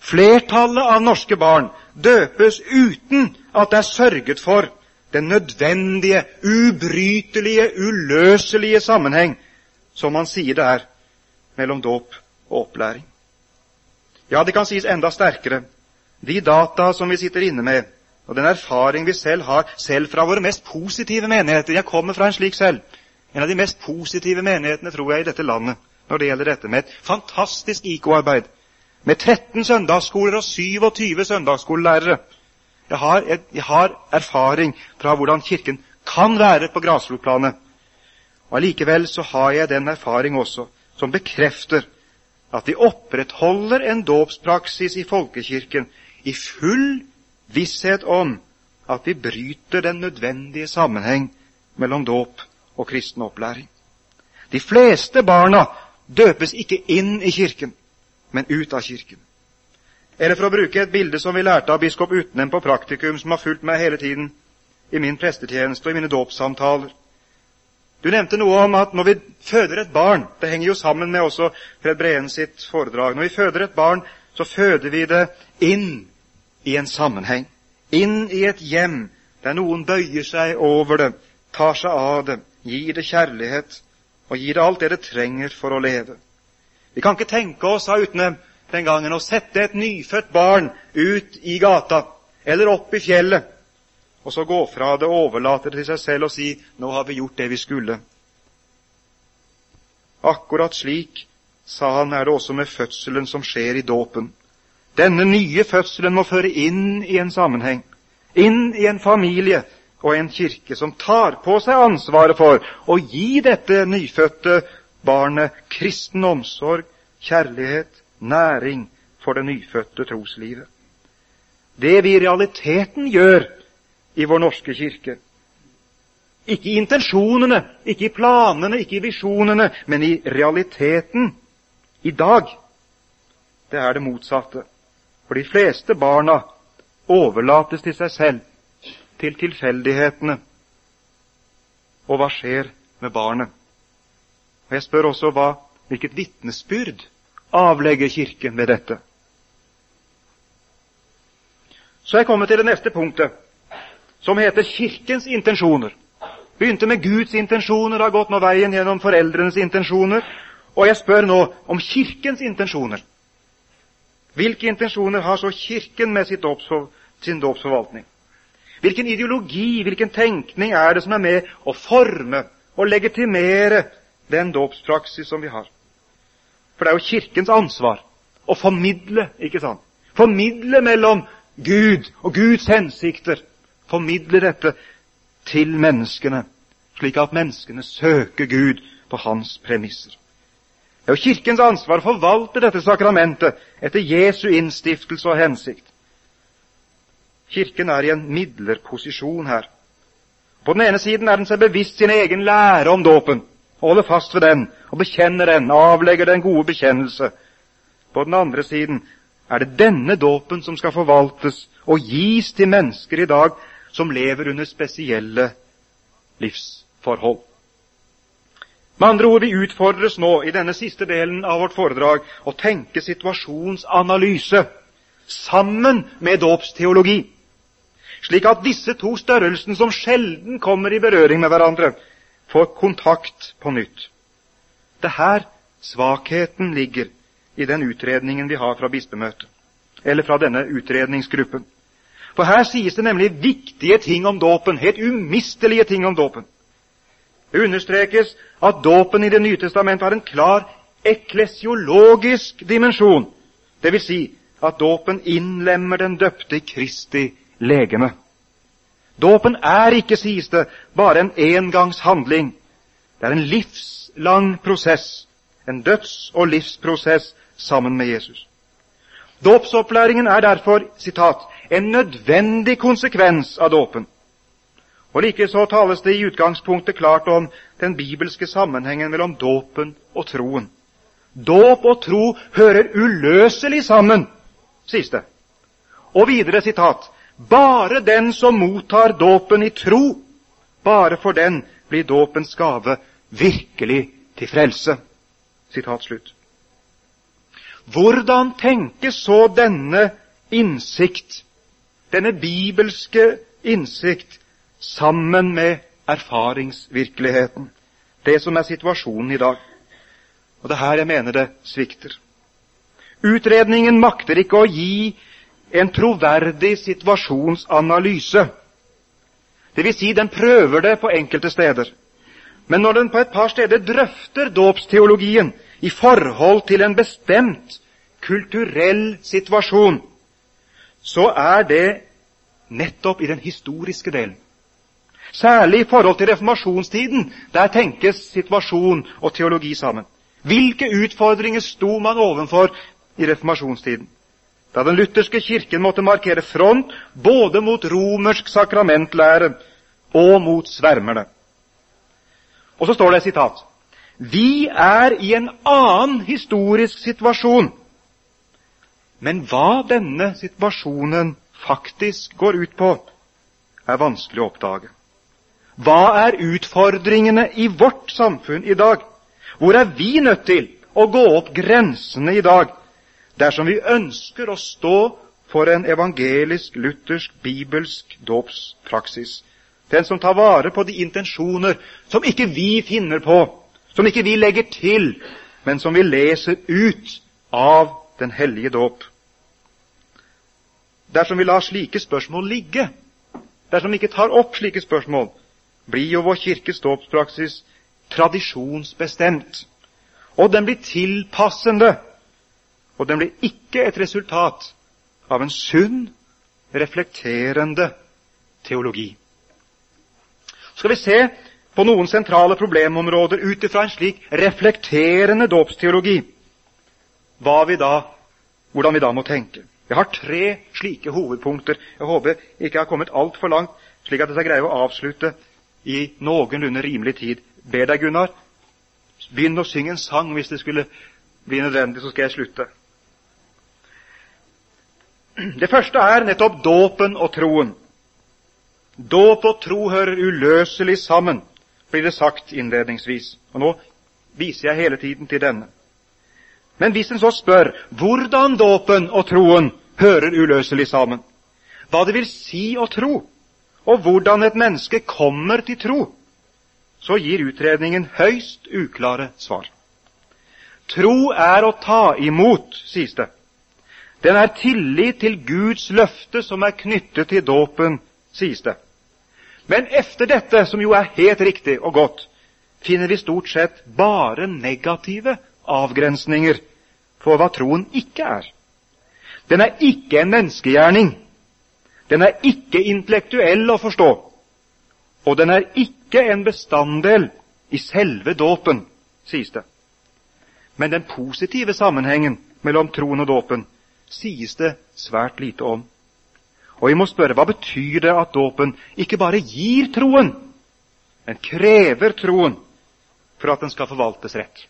Flertallet av norske barn døpes uten at det er sørget for den nødvendige, ubrytelige, uløselige sammenheng, som man sier det er, mellom dåp og opplæring. Ja, det kan sies enda sterkere. De data som vi sitter inne med, og den erfaring vi selv har, selv fra våre mest positive menigheter Jeg kommer fra en slik selv. En av de mest positive menighetene, tror jeg, i dette landet når det gjelder dette, med et fantastisk IK-arbeid. Med 13 søndagsskoler og 27 søndagsskolelærere. Jeg har, jeg, jeg har erfaring fra hvordan Kirken kan være på grasrotplanet. Og Allikevel så har jeg den erfaring også som bekrefter at vi opprettholder en dåpspraksis i folkekirken i full visshet om at vi bryter den nødvendige sammenheng mellom dåp og kristen opplæring. De fleste barna døpes ikke inn i kirken, men ut av kirken. Eller for å bruke et bilde som vi lærte av biskop Utnem på praktikum, som har fulgt meg hele tiden i min prestetjeneste og i mine dåpssamtaler. Du nevnte noe om at når vi føder et barn Det henger jo sammen med også Fred Breen sitt foredrag. Når vi føder et barn, så føder vi det inn i en sammenheng. Inn i et hjem der noen bøyer seg over det, tar seg av det, gir det kjærlighet og gir det alt det det trenger for å leve. Vi kan ikke tenke oss, sa Utne den gangen, å sette et nyfødt barn ut i gata eller opp i fjellet og så gå fra det, overlate det til seg selv og si 'nå har vi gjort det vi skulle'. Akkurat slik, sa han, er det også med fødselen som skjer i dåpen. Denne nye fødselen må føre inn i en sammenheng, inn i en familie og en kirke som tar på seg ansvaret for å gi dette nyfødte barnet kristen omsorg, kjærlighet, næring for det nyfødte troslivet. Det vi i realiteten gjør i vår norske kirke. Ikke i intensjonene, ikke i planene, ikke i visjonene, men i realiteten i dag. Det er det motsatte. For de fleste barna overlates til seg selv, til tilfeldighetene. Og hva skjer med barnet? Og Jeg spør også hva, hvilket vitnesbyrd avlegger Kirken ved dette? Så er jeg kommet til det neste punktet, som heter Kirkens intensjoner. Begynte med Guds intensjoner, har gått nå veien gjennom foreldrenes intensjoner, og jeg spør nå om Kirkens intensjoner. Hvilke intensjoner har så Kirken med sin dåpsforvaltning? Hvilken ideologi, hvilken tenkning er det som er med å forme og legitimere den dåpspraksis som vi har? For det er jo Kirkens ansvar å formidle, ikke sant? Formidle mellom Gud og Guds hensikter. Formidle dette til menneskene, slik at menneskene søker Gud på hans premisser. Det er jo Kirkens ansvar å forvalte dette sakramentet etter Jesu innstiftelse og hensikt. Kirken er i en midlerposisjon her. På den ene siden er den seg bevisst sin egen lære om dåpen, holder fast ved den og bekjenner den, avlegger den gode bekjennelse. På den andre siden er det denne dåpen som skal forvaltes og gis til mennesker i dag som lever under spesielle livsforhold. Med andre ord, vi utfordres nå i denne siste delen av vårt foredrag å tenke situasjonsanalyse sammen med dåpsteologi slik at disse to størrelsene, som sjelden kommer i berøring med hverandre, får kontakt på nytt. Det er her svakheten ligger i den utredningen vi har fra bispemøtet, eller fra denne utredningsgruppen. For her sies det nemlig viktige ting om dåpen, helt umistelige ting om dåpen. Det understrekes at dåpen i Det nye testamentet har en klar eklesiologisk dimensjon, dvs. Si at dåpen innlemmer den døpte Kristi legeme. Dåpen er ikke, sies det, bare en engangshandling. Det er en livslang prosess, en døds- og livsprosess sammen med Jesus. Dåpsopplæringen er derfor citat, en nødvendig konsekvens av dåpen. Og Likeså tales det i utgangspunktet klart om den bibelske sammenhengen mellom dåpen og troen. Dåp og tro hører uløselig sammen, sies det. Og videre sitat bare den som mottar dåpen i tro, bare for den blir dåpens gave virkelig til frelse. Sitat slutt. Hvordan tenkes så denne innsikt, denne bibelske innsikt, sammen med erfaringsvirkeligheten? Det som er situasjonen i dag. Og det er her jeg mener det svikter. Utredningen makter ikke å gi en troverdig situasjonsanalyse. Det vil si, den prøver det på enkelte steder. Men når den på et par steder drøfter dåpsteologien i forhold til en bestemt kulturell situasjon, så er det nettopp i den historiske delen. Særlig i forhold til reformasjonstiden. Der tenkes situasjon og teologi sammen. Hvilke utfordringer sto man overfor i reformasjonstiden? Da den lutherske kirken måtte markere front både mot romersk sakramentlære og mot svermerne. Og så står det et sitat Vi er i en annen historisk situasjon. Men hva denne situasjonen faktisk går ut på, er vanskelig å oppdage. Hva er utfordringene i vårt samfunn i dag? Hvor er vi nødt til å gå opp grensene i dag dersom vi ønsker å stå for en evangelisk, luthersk, bibelsk dåpspraksis. Den som tar vare på de intensjoner som ikke vi finner på, som ikke vi legger til, men som vi leser ut av den hellige dåp. Dersom vi lar slike spørsmål ligge, dersom vi ikke tar opp slike spørsmål, blir jo vår kirkes dåpspraksis tradisjonsbestemt. Og den blir tilpassende og den blir ikke et resultat av en sunn, reflekterende teologi. Skal vi se på noen sentrale problemområder ut ifra en slik reflekterende dåpsteologi, vi hvordan vi da må tenke. Jeg har tre slike hovedpunkter. Jeg håper ikke jeg har kommet altfor langt, slik at jeg skal greie å avslutte i noenlunde rimelig tid. Ber deg, Gunnar, begynn å synge en sang hvis det skulle bli nødvendig, så skal jeg slutte. Det første er nettopp dåpen og troen. Dåp og tro hører uløselig sammen, blir det sagt innledningsvis. Og nå viser jeg hele tiden til denne. Men hvis en så spør hvordan dåpen og troen hører uløselig sammen, hva det vil si å tro, og hvordan et menneske kommer til tro, så gir utredningen høyst uklare svar. Tro er å ta imot, sies det. Den er tillit til Guds løfte som er knyttet til dåpen, sies det. Men efter dette, som jo er helt riktig og godt, finner vi stort sett bare negative avgrensninger for hva troen ikke er. Den er ikke en menneskegjerning. Den er ikke intellektuell å forstå. Og den er ikke en bestanddel i selve dåpen, sies det. Men den positive sammenhengen mellom troen og dåpen sies det svært lite om. Og vi må spørre hva betyr det at dåpen ikke bare gir troen, men krever troen for at den skal forvaltes rett?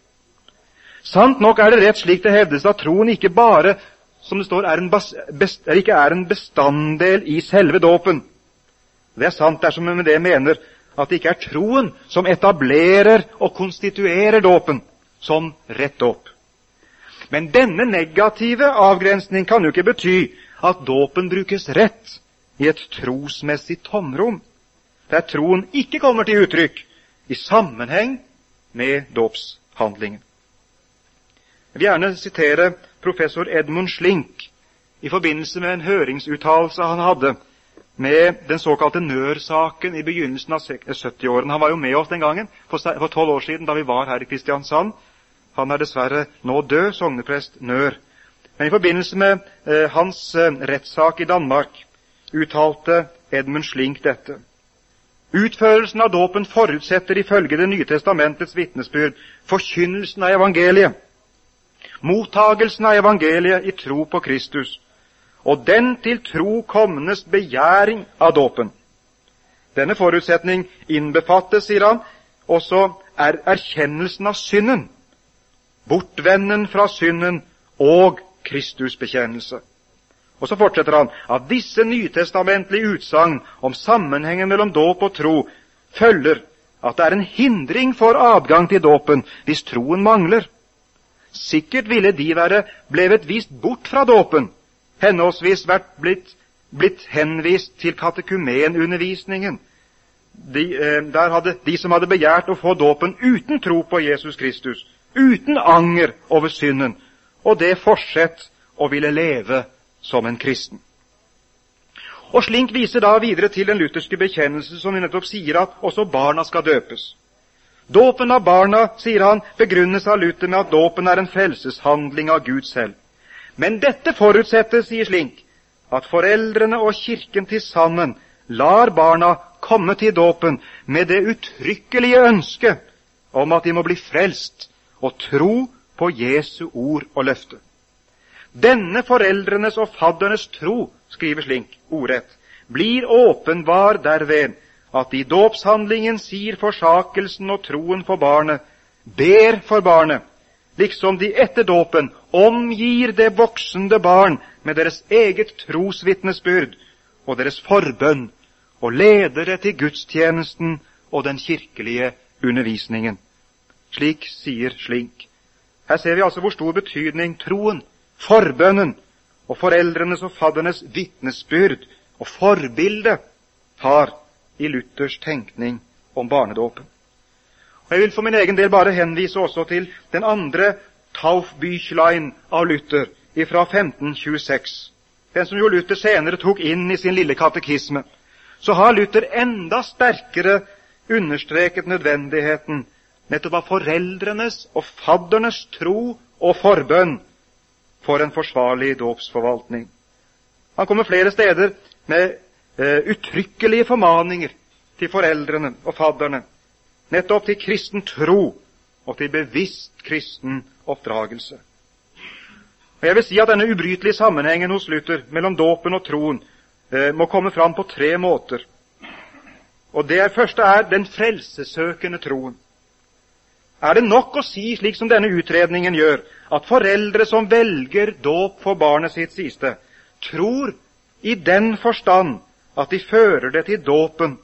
Sant nok er det rett slik det hevdes at troen ikke bare som det står, er en, best, ikke er en bestanddel i selve dåpen. Det er sant dersom vi med det mener at det ikke er troen som etablerer og konstituerer dåpen som rett dåp. Men denne negative avgrensning kan jo ikke bety at dåpen brukes rett i et trosmessig tomrom, der troen ikke kommer til uttrykk i sammenheng med dåpshandlingen. Jeg vil gjerne sitere professor Edmund Slink i forbindelse med en høringsuttalelse han hadde med den såkalte Nør-saken i begynnelsen av 70-årene. Han var jo med oss den gangen, for tolv år siden, da vi var her i Kristiansand. Han er dessverre nå død, sogneprest Nør. Men i forbindelse med eh, hans eh, rettssak i Danmark uttalte Edmund Slink dette. Utførelsen av dåpen forutsetter ifølge Det nye testamentets vitnesbyrd forkynnelsen av evangeliet mottagelsen av evangeliet i tro på Kristus, og den til tro komnes begjæring av dåpen. Denne forutsetning innbefattes, sier han, også er erkjennelsen av synden, bortvenden fra synden og Kristusbekjennelse. Og så fortsetter han at disse nytestamentlige utsagn om sammenhengen mellom dåp og tro følger at det er en hindring for adgang til dåpen hvis troen mangler. Sikkert ville de være blevet vist bort fra dåpen, henholdsvis vært blitt, blitt henvist til katekumenundervisningen. De, eh, der hadde de som hadde begjært å få dåpen uten tro på Jesus Kristus, uten anger over synden, og det fortsett å ville leve som en kristen. Og Slink viser da videre til den lutherske bekjennelse som nettopp sier at også barna skal døpes. Dåpen av barna, sier han, begrunnes av Luther med at dåpen er en frelseshandling av Gud selv. Men dette forutsetter, sier Slink, at foreldrene og Kirken til sammen lar barna komme til dåpen med det uttrykkelige ønsket om at de må bli frelst og tro på Jesu ord og løfte. Denne foreldrenes og faddernes tro, skriver Slink ordrett, blir åpenbar derved at i dåpshandlingen sier forsakelsen og troen for barnet, ber for barnet, liksom de etter dåpen omgir det voksende barn med deres eget trosvitnesbyrd og deres forbønn, og leder det til gudstjenesten og den kirkelige undervisningen. Slik sier Slink. Her ser vi altså hvor stor betydning troen, forbønnen og foreldrenes og faddernes vitnesbyrd og forbilde har i Luthers tenkning om barnedåpen. Og Jeg vil for min egen del bare henvise også til den andre Taufbüchlein av Luther fra 1526, den som jo Luther senere tok inn i sin lille katekisme. Så har Luther enda sterkere understreket nødvendigheten nettopp av foreldrenes og faddernes tro og forbønn for en forsvarlig dåpsforvaltning. Han kommer flere steder med uh, uttrykkelige formaninger til foreldrene og fadderne, nettopp til kristen tro og til bevisst kristen oppdragelse. Og Jeg vil si at denne ubrytelige sammenhengen hos Luther mellom dåpen og troen eh, må komme fram på tre måter. Og Det første er den frelsesøkende troen. Er det nok å si, slik som denne utredningen gjør, at foreldre som velger dåp for barnet sitt siste, tror i den forstand at de fører det til dåpen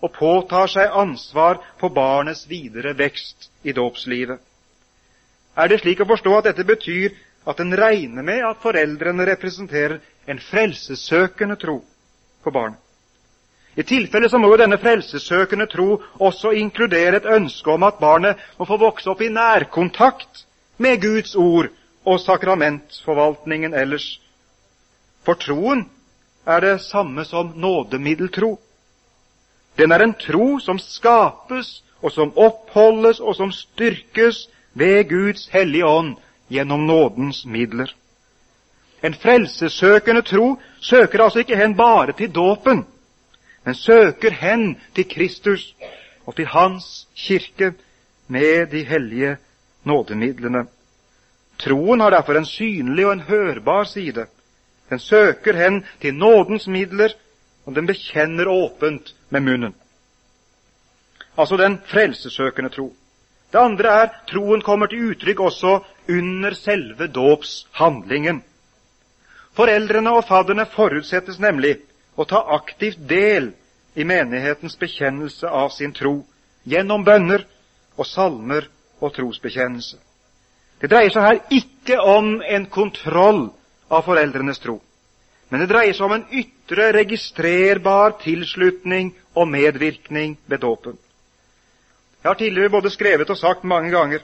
og påtar seg ansvar for barnets videre vekst i dåpslivet. Er det slik å forstå at dette betyr at en regner med at foreldrene representerer en frelsessøkende tro, for barnet. I tilfelle så må jo denne frelsessøkende tro også inkludere et ønske om at barnet må få vokse opp i nærkontakt med Guds ord og sakramentforvaltningen ellers. For troen er det samme som nådemiddeltro. Den er en tro som skapes, og som oppholdes, og som styrkes ved Guds hellige ånd gjennom nådens midler. En frelsessøkende tro søker altså ikke hen bare til dåpen, men søker hen til Kristus og til Hans kirke med de hellige nådemidlene. Troen har derfor en synlig og en hørbar side. Den søker hen til nådens midler, og den bekjenner åpent med munnen. Altså den frelsesøkende tro. Det andre er troen kommer til uttrykk også under selve dåpshandlingen. Foreldrene og fadderne forutsettes nemlig å ta aktivt del i menighetens bekjennelse av sin tro gjennom bønner og salmer og trosbekjennelse. Det dreier seg her ikke om en kontroll av foreldrenes tro, men det dreier seg om en ytre, registrerbar tilslutning og medvirkning ved dåpen. Jeg har tidligere både skrevet og sagt mange ganger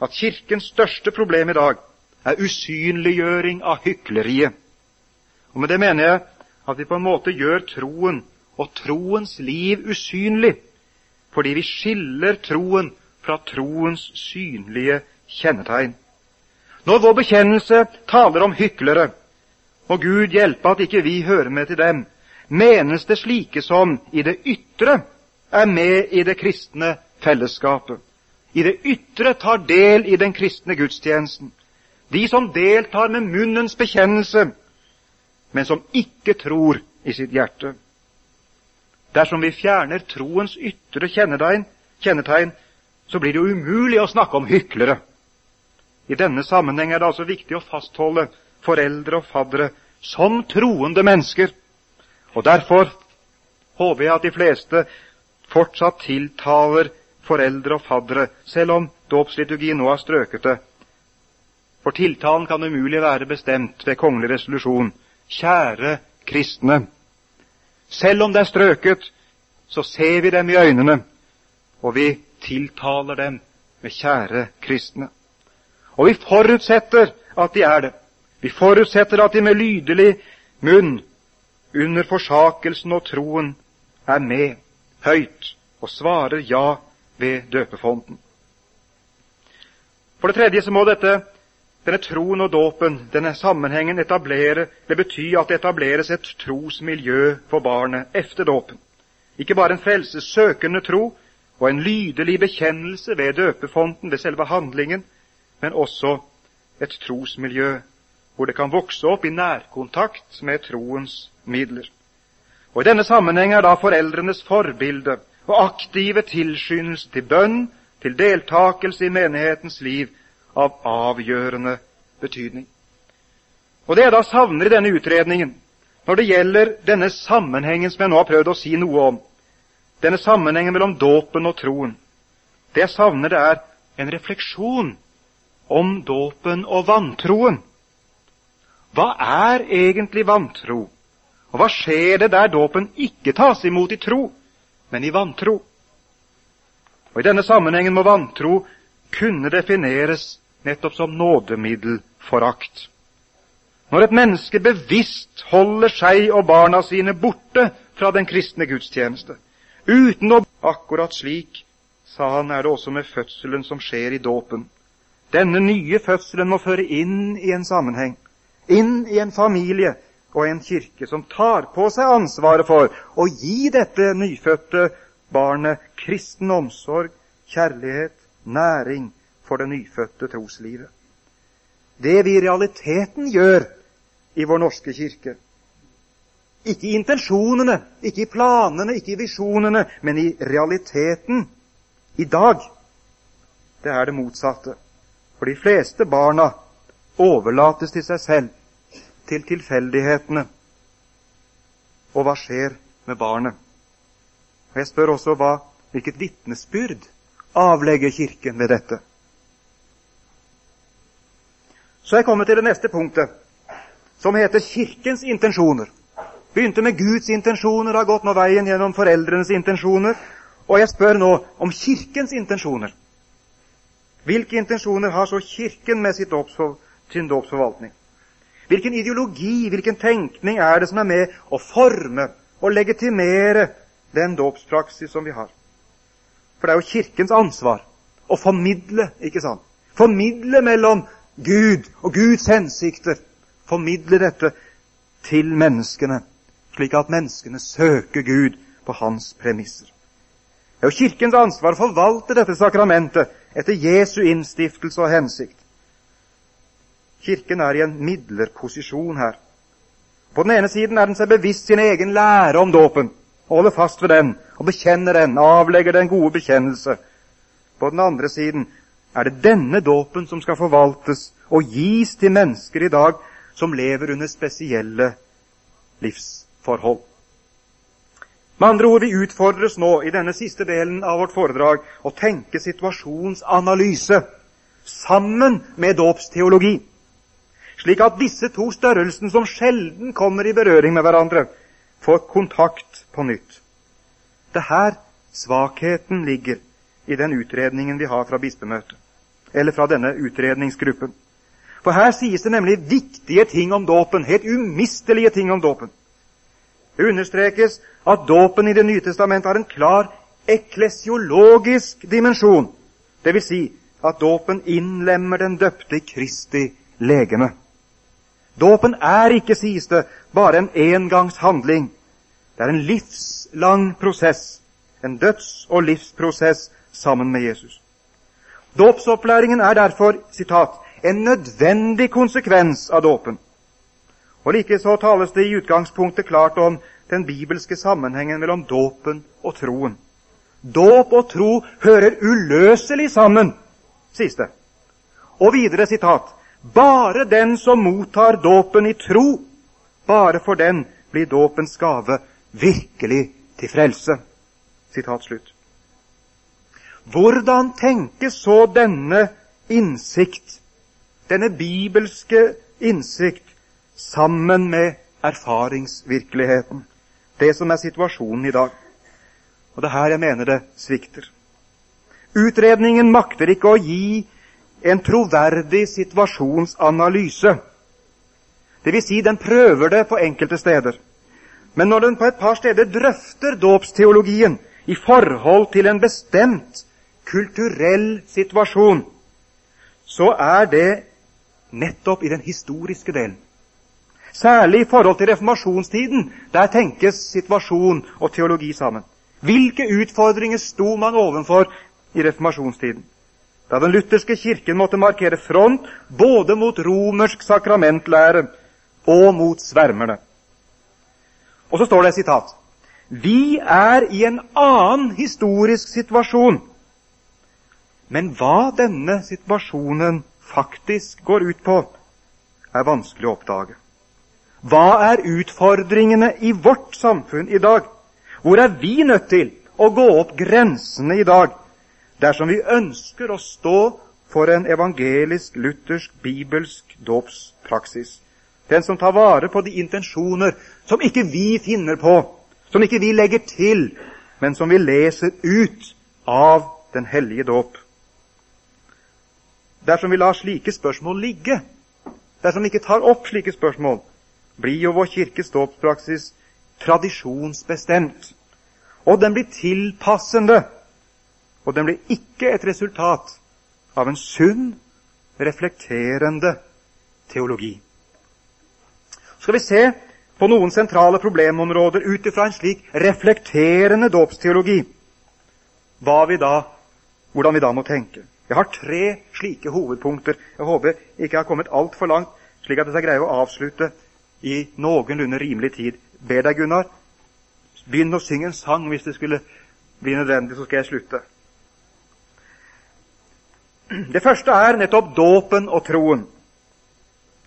at Kirkens største problem i dag er usynliggjøring av hykleriet. Og Med det mener jeg at vi på en måte gjør troen og troens liv usynlig, fordi vi skiller troen fra troens synlige kjennetegn. Når vår bekjennelse taler om hyklere, og Gud hjelpe at ikke vi hører med til dem, menes det slike som i det ytre er med i det kristne fellesskapet. I det ytre tar del i den kristne gudstjenesten. De som deltar med munnens bekjennelse, men som ikke tror i sitt hjerte. Dersom vi fjerner troens ytre kjennetegn, kjennetegn så blir det jo umulig å snakke om hyklere. I denne sammenheng er det altså viktig å fastholde foreldre og faddere som troende mennesker. Og derfor håper jeg at de fleste fortsatt tiltaler foreldre og faddere, selv om dåpsliturgien nå har strøket det. For tiltalen kan umulig være bestemt ved kongelig resolusjon. Kjære kristne. Selv om det er strøket, så ser vi dem i øynene, og vi tiltaler dem med kjære kristne. Og vi forutsetter at de er det. Vi forutsetter at de med lydelig munn under forsakelsen og troen er med høyt og svarer ja ved døpefonten. For det tredje så må dette, denne troen og dåpen, denne sammenhengen, etablere, det betyr at det etableres et trosmiljø for barnet efter dåpen. Ikke bare en frelsessøkende tro og en lydelig bekjennelse ved døpefonten, ved selve handlingen, men også et trosmiljø hvor det kan vokse opp i nærkontakt med troens midler. Og I denne sammenheng er da foreldrenes forbilde og aktive tilskyndelse til bønn, til deltakelse i menighetens liv, av avgjørende betydning. Og Det jeg da savner i denne utredningen, når det gjelder denne sammenhengen som jeg nå har prøvd å si noe om, denne sammenhengen mellom dåpen og troen, det jeg savner, det er en refleksjon om dåpen og vantroen. Hva er egentlig vantro? Og hva skjer det der dåpen ikke tas imot i tro, men i vantro? Og I denne sammenhengen må vantro kunne defineres nettopp som nådemiddelforakt. Når et menneske bevisst holder seg og barna sine borte fra den kristne gudstjeneste, uten å Akkurat slik, sa han, er det også med fødselen som skjer i dåpen. Denne nye fødselen må føre inn i en sammenheng, inn i en familie og en kirke som tar på seg ansvaret for å gi dette nyfødte barnet kristen omsorg, kjærlighet, næring for det nyfødte troslivet. Det vi i realiteten gjør i vår norske kirke, ikke i intensjonene, ikke i planene, ikke i visjonene, men i realiteten i dag, det er det motsatte. For de fleste barna overlates til seg selv, til tilfeldighetene. Og hva skjer med barnet? Og Jeg spør også hva, hvilket vitnesbyrd avlegger Kirken ved dette? Så er jeg kommet til det neste punktet, som heter Kirkens intensjoner. Begynte med Guds intensjoner, har gått nå veien gjennom foreldrenes intensjoner. Og jeg spør nå om Kirkens intensjoner. Hvilke intensjoner har så Kirken med sin dåpsforvaltning? Hvilken ideologi, hvilken tenkning er det som er med å forme og legitimere den dåpspraksis som vi har? For det er jo Kirkens ansvar å formidle, ikke sant? Formidle mellom Gud og Guds hensikter. Formidle dette til menneskene, slik at menneskene søker Gud på hans premisser. Det er jo Kirkens ansvar å forvalte dette sakramentet etter Jesu innstiftelse og hensikt. Kirken er i en midlerposisjon her. På den ene siden er den seg bevisst sin egen lære om dåpen, og holder fast ved den og bekjenner den, avlegger den gode bekjennelse. På den andre siden er det denne dåpen som skal forvaltes og gis til mennesker i dag som lever under spesielle livsforhold. Med andre ord, vi utfordres nå i denne siste delen av vårt foredrag å tenke situasjonsanalyse sammen med dåpsteologi slik at disse to størrelsene, som sjelden kommer i berøring med hverandre, får kontakt på nytt. Det er her svakheten ligger i den utredningen vi har fra bispemøtet, eller fra denne utredningsgruppen. For her sies det nemlig viktige ting om dåpen, helt umistelige ting om dåpen. Det understrekes at dåpen i Det nye testamentet har en klar eklesiologisk dimensjon, dvs. Si at dåpen innlemmer den døpte Kristi legeme. Dåpen er ikke, sies det, bare en engangshandling. Det er en livslang prosess, en døds- og livsprosess sammen med Jesus. Dåpsopplæringen er derfor citat, en nødvendig konsekvens av dåpen. Og Likeså tales det i utgangspunktet klart om den bibelske sammenhengen mellom dåpen og troen. Dåp og tro hører uløselig sammen, sies det. Og videre sitat bare den som mottar dåpen i tro, bare for den blir dåpens gave virkelig til frelse. Sitat slutt. Hvordan tenkes så denne innsikt, denne bibelske innsikt, sammen med erfaringsvirkeligheten? Det som er situasjonen i dag. Og det er her jeg mener det svikter. Utredningen makter ikke å gi en troverdig situasjonsanalyse. Det vil si, den prøver det på enkelte steder. Men når den på et par steder drøfter dåpsteologien i forhold til en bestemt kulturell situasjon, så er det nettopp i den historiske delen. Særlig i forhold til reformasjonstiden. Der tenkes situasjon og teologi sammen. Hvilke utfordringer sto man overfor i reformasjonstiden? da den lutherske kirken måtte markere front både mot romersk sakramentlære og mot svermerne. Og så står det et sitat Vi er i en annen historisk situasjon. Men hva denne situasjonen faktisk går ut på, er vanskelig å oppdage. Hva er utfordringene i vårt samfunn i dag? Hvor er vi nødt til å gå opp grensene i dag dersom vi ønsker å stå for en evangelisk, luthersk, bibelsk dåpspraksis. Den som tar vare på de intensjoner som ikke vi finner på, som ikke vi legger til, men som vi leser ut av den hellige dåp. Dersom vi lar slike spørsmål ligge, dersom vi ikke tar opp slike spørsmål, blir jo vår kirkes dåpspraksis tradisjonsbestemt. Og den blir tilpassende og den blir ikke et resultat av en sunn, reflekterende teologi. Skal vi se på noen sentrale problemområder ut ifra en slik reflekterende dåpsteologi, vi hvordan vi da må tenke. Jeg har tre slike hovedpunkter. Jeg håper ikke jeg har kommet altfor langt, slik at jeg skal greie å avslutte i noenlunde rimelig tid. Ber deg, Gunnar, begynn å synge en sang hvis det skulle bli nødvendig, så skal jeg slutte. Det første er nettopp dåpen og troen.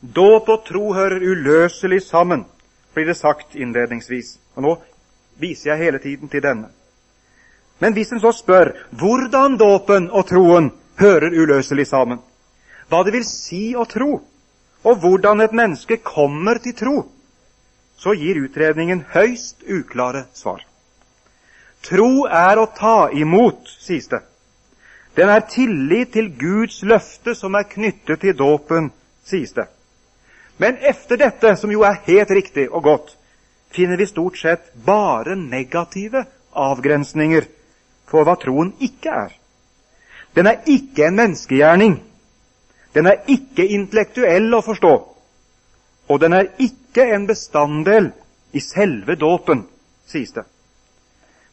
Dåp og tro hører uløselig sammen, blir det sagt innledningsvis. Og nå viser jeg hele tiden til denne. Men hvis en så spør hvordan dåpen og troen hører uløselig sammen, hva det vil si å tro, og hvordan et menneske kommer til tro, så gir utredningen høyst uklare svar. Tro er å ta imot, sies det. Den er tillit til Guds løfte som er knyttet til dåpen, sies det. Men efter dette, som jo er helt riktig og godt, finner vi stort sett bare negative avgrensninger for hva troen ikke er. Den er ikke en menneskegjerning. Den er ikke intellektuell å forstå. Og den er ikke en bestanddel i selve dåpen, sies det.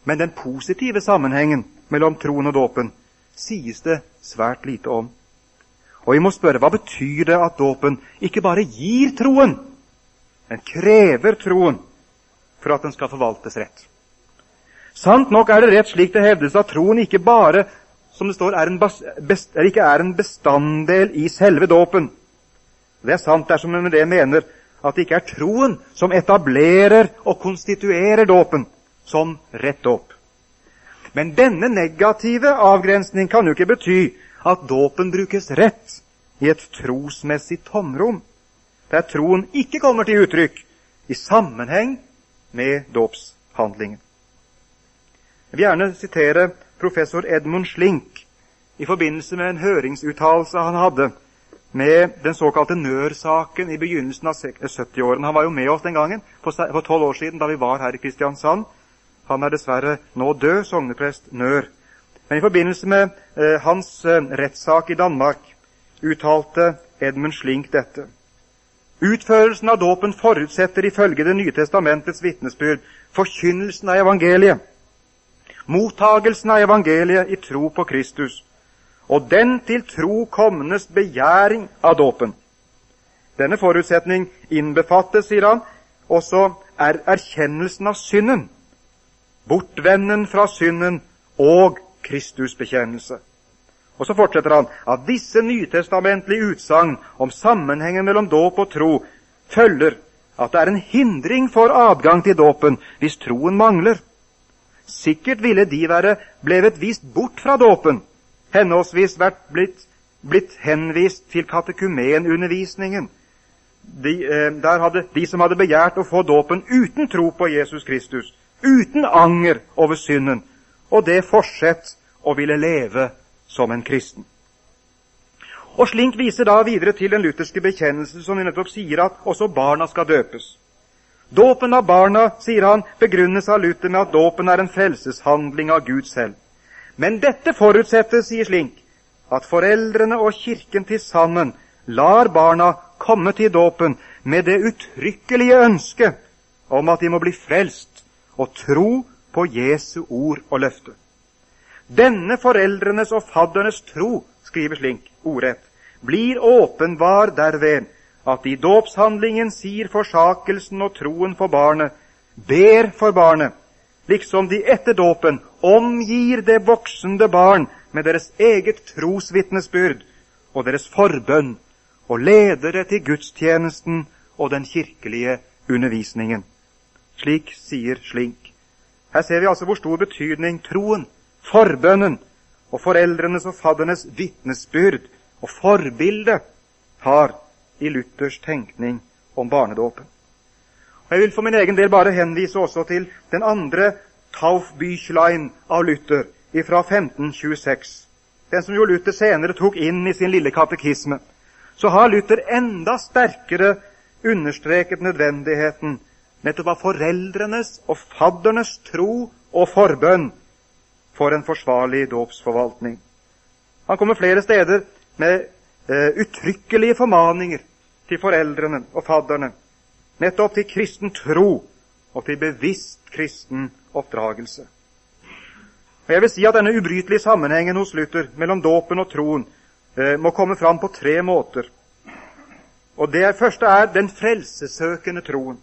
Men den positive sammenhengen mellom troen og dåpen sies det svært lite om. Og vi må spørre hva betyr det at dåpen ikke bare gir troen, men krever troen for at den skal forvaltes rett. Sant nok er det rett slik det hevdes at troen ikke bare som det står, er en, best, er ikke er en bestanddel i selve dåpen. Det er sant dersom en med det mener at det ikke er troen som etablerer og konstituerer dåpen som rett dåp. Men denne negative avgrensning kan jo ikke bety at dåpen brukes rett i et trosmessig tomrom, der troen ikke kommer til uttrykk i sammenheng med dåpshandlingen. Jeg vil gjerne sitere professor Edmund Slink i forbindelse med en høringsuttalelse han hadde med den såkalte Nør-saken i begynnelsen av 70-årene. Han var jo med oss den gangen, for tolv år siden, da vi var her i Kristiansand. Han er dessverre nå død, sogneprest Nør. Men i forbindelse med eh, hans eh, rettssak i Danmark uttalte Edmund Slink dette. Utførelsen av dåpen forutsetter ifølge Det nye testamentets vitnesbyrd forkynnelsen av evangeliet, mottagelsen av evangeliet i tro på Kristus og den til tro komnes begjæring av dåpen. Denne forutsetning innbefattes, sier han, også er erkjennelsen av synden, bortvenden fra synden og Kristusbekjennelse. Og så fortsetter han at disse nytestamentlige utsagn om sammenhengen mellom dåp og tro følger at det er en hindring for adgang til dåpen hvis troen mangler. Sikkert ville de være blevet vist bort fra dåpen henholdsvis vært blitt, blitt henvist til katekumenundervisningen. De, eh, der hadde de som hadde begjært å få dåpen uten tro på Jesus Kristus, uten anger over synden, og det fortsett å ville leve som en kristen. Og Slink viser da videre til den lutherske bekjennelse som nettopp sier at også barna skal døpes. Dåpen av barna, sier han, begrunnes av Luther med at dåpen er en frelseshandling av Gud selv. Men dette forutsettes, sier Slink, at foreldrene og Kirken til sammen lar barna komme til dåpen med det uttrykkelige ønsket om at de må bli frelst og tro på Jesu ord og løfte. Denne foreldrenes og faddernes tro, skriver Slink ordrett, blir åpenbar derved at i dåpshandlingen sier forsakelsen og troen for barnet, ber for barnet, liksom de etter dåpen omgir det voksende barn med deres eget trosvitnesbyrd og deres forbønn, og leder det til gudstjenesten og den kirkelige undervisningen. Slik sier Slink. Her ser vi altså hvor stor betydning troen, forbønnen og foreldrenes og faddernes vitnesbyrd og forbilde har i Luthers tenkning om barnedåpen. Og Jeg vil for min egen del bare henvise også til den andre Taufbüchlein av Luther fra 1526. Den som jo Luther senere tok inn i sin lille katekisme. Så har Luther enda sterkere understreket nødvendigheten nettopp av foreldrenes og faddernes tro og forbønn for en forsvarlig dåpsforvaltning. Han kommer flere steder med uh, uttrykkelige formaninger til foreldrene og fadderne nettopp til kristen tro og til bevisst kristen oppdragelse. Og Jeg vil si at denne ubrytelige sammenhengen hos Luther mellom dåpen og troen eh, må komme fram på tre måter. Og Det første er den frelsesøkende troen.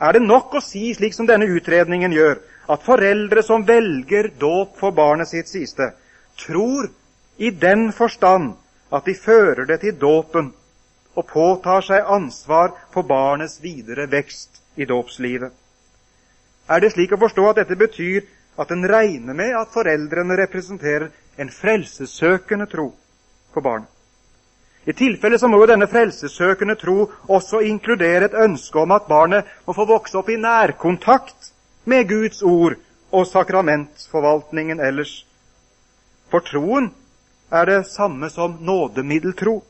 Er det nok å si, slik som denne utredningen gjør, at foreldre som velger dåp for barnet sitt siste, tror i den forstand at de fører det til dåpen og påtar seg ansvar for barnets videre vekst i dåpslivet. Er det slik å forstå at dette betyr at en regner med at foreldrene representerer en frelsessøkende tro for barnet? I tilfelle så må jo denne frelsessøkende tro også inkludere et ønske om at barnet må få vokse opp i nærkontakt med Guds ord og sakramentsforvaltningen ellers. For troen er det samme som nådemiddeltro.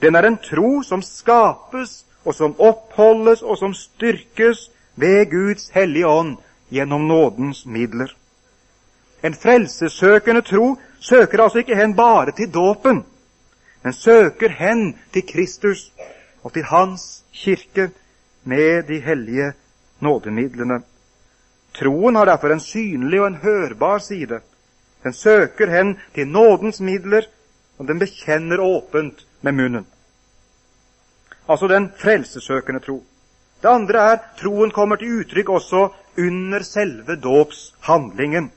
Den er en tro som skapes, og som oppholdes, og som styrkes ved Guds hellige ånd gjennom nådens midler. En frelsessøkende tro søker altså ikke hen bare til dåpen, men søker hen til Kristus og til Hans kirke med de hellige nådemidlene. Troen har derfor en synlig og en hørbar side. Den søker hen til nådens midler, og den bekjenner åpent med munnen. Altså den frelsesøkende tro. Det andre er troen kommer til uttrykk også under selve dåpshandlingen.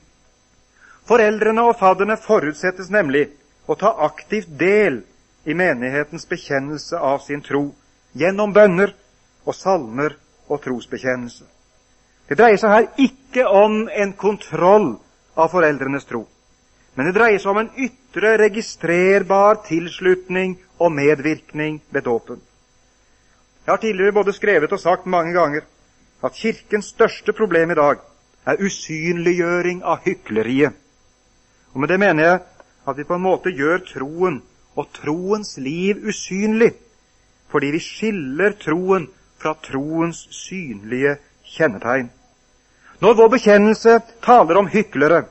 Foreldrene og fadderne forutsettes nemlig å ta aktivt del i menighetens bekjennelse av sin tro gjennom bønner og salmer og trosbekjennelse. Det dreier seg her ikke om en kontroll av foreldrenes tro, men det dreier seg om en ytre, registrerbar tilslutning og medvirkning ved dåpen. Jeg har tidligere både skrevet og sagt mange ganger at Kirkens største problem i dag er usynliggjøring av hykleriet. Og Med det mener jeg at vi på en måte gjør troen og troens liv usynlig, fordi vi skiller troen fra troens synlige kjennetegn. Når vår bekjennelse taler om hyklere,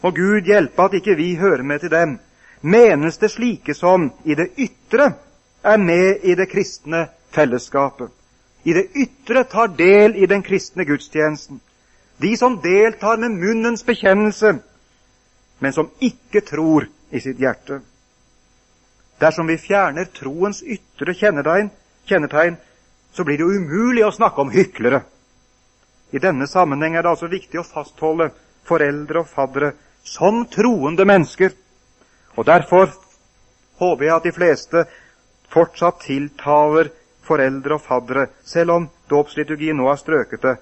må Gud hjelpe at ikke vi hører med til dem, menes det slike som i det ytre er med i det kristne fellesskapet. I det ytre tar del i den kristne gudstjenesten. De som deltar med munnens bekjennelse, men som ikke tror i sitt hjerte. Dersom vi fjerner troens ytre kjennetegn, kjennetegn, så blir det umulig å snakke om hyklere. I denne sammenheng er det altså viktig å fastholde foreldre og faddere som troende mennesker. Og Derfor håper jeg at de fleste fortsatt tiltaler foreldre og faddere, selv om dåpsliturgien nå har strøket det.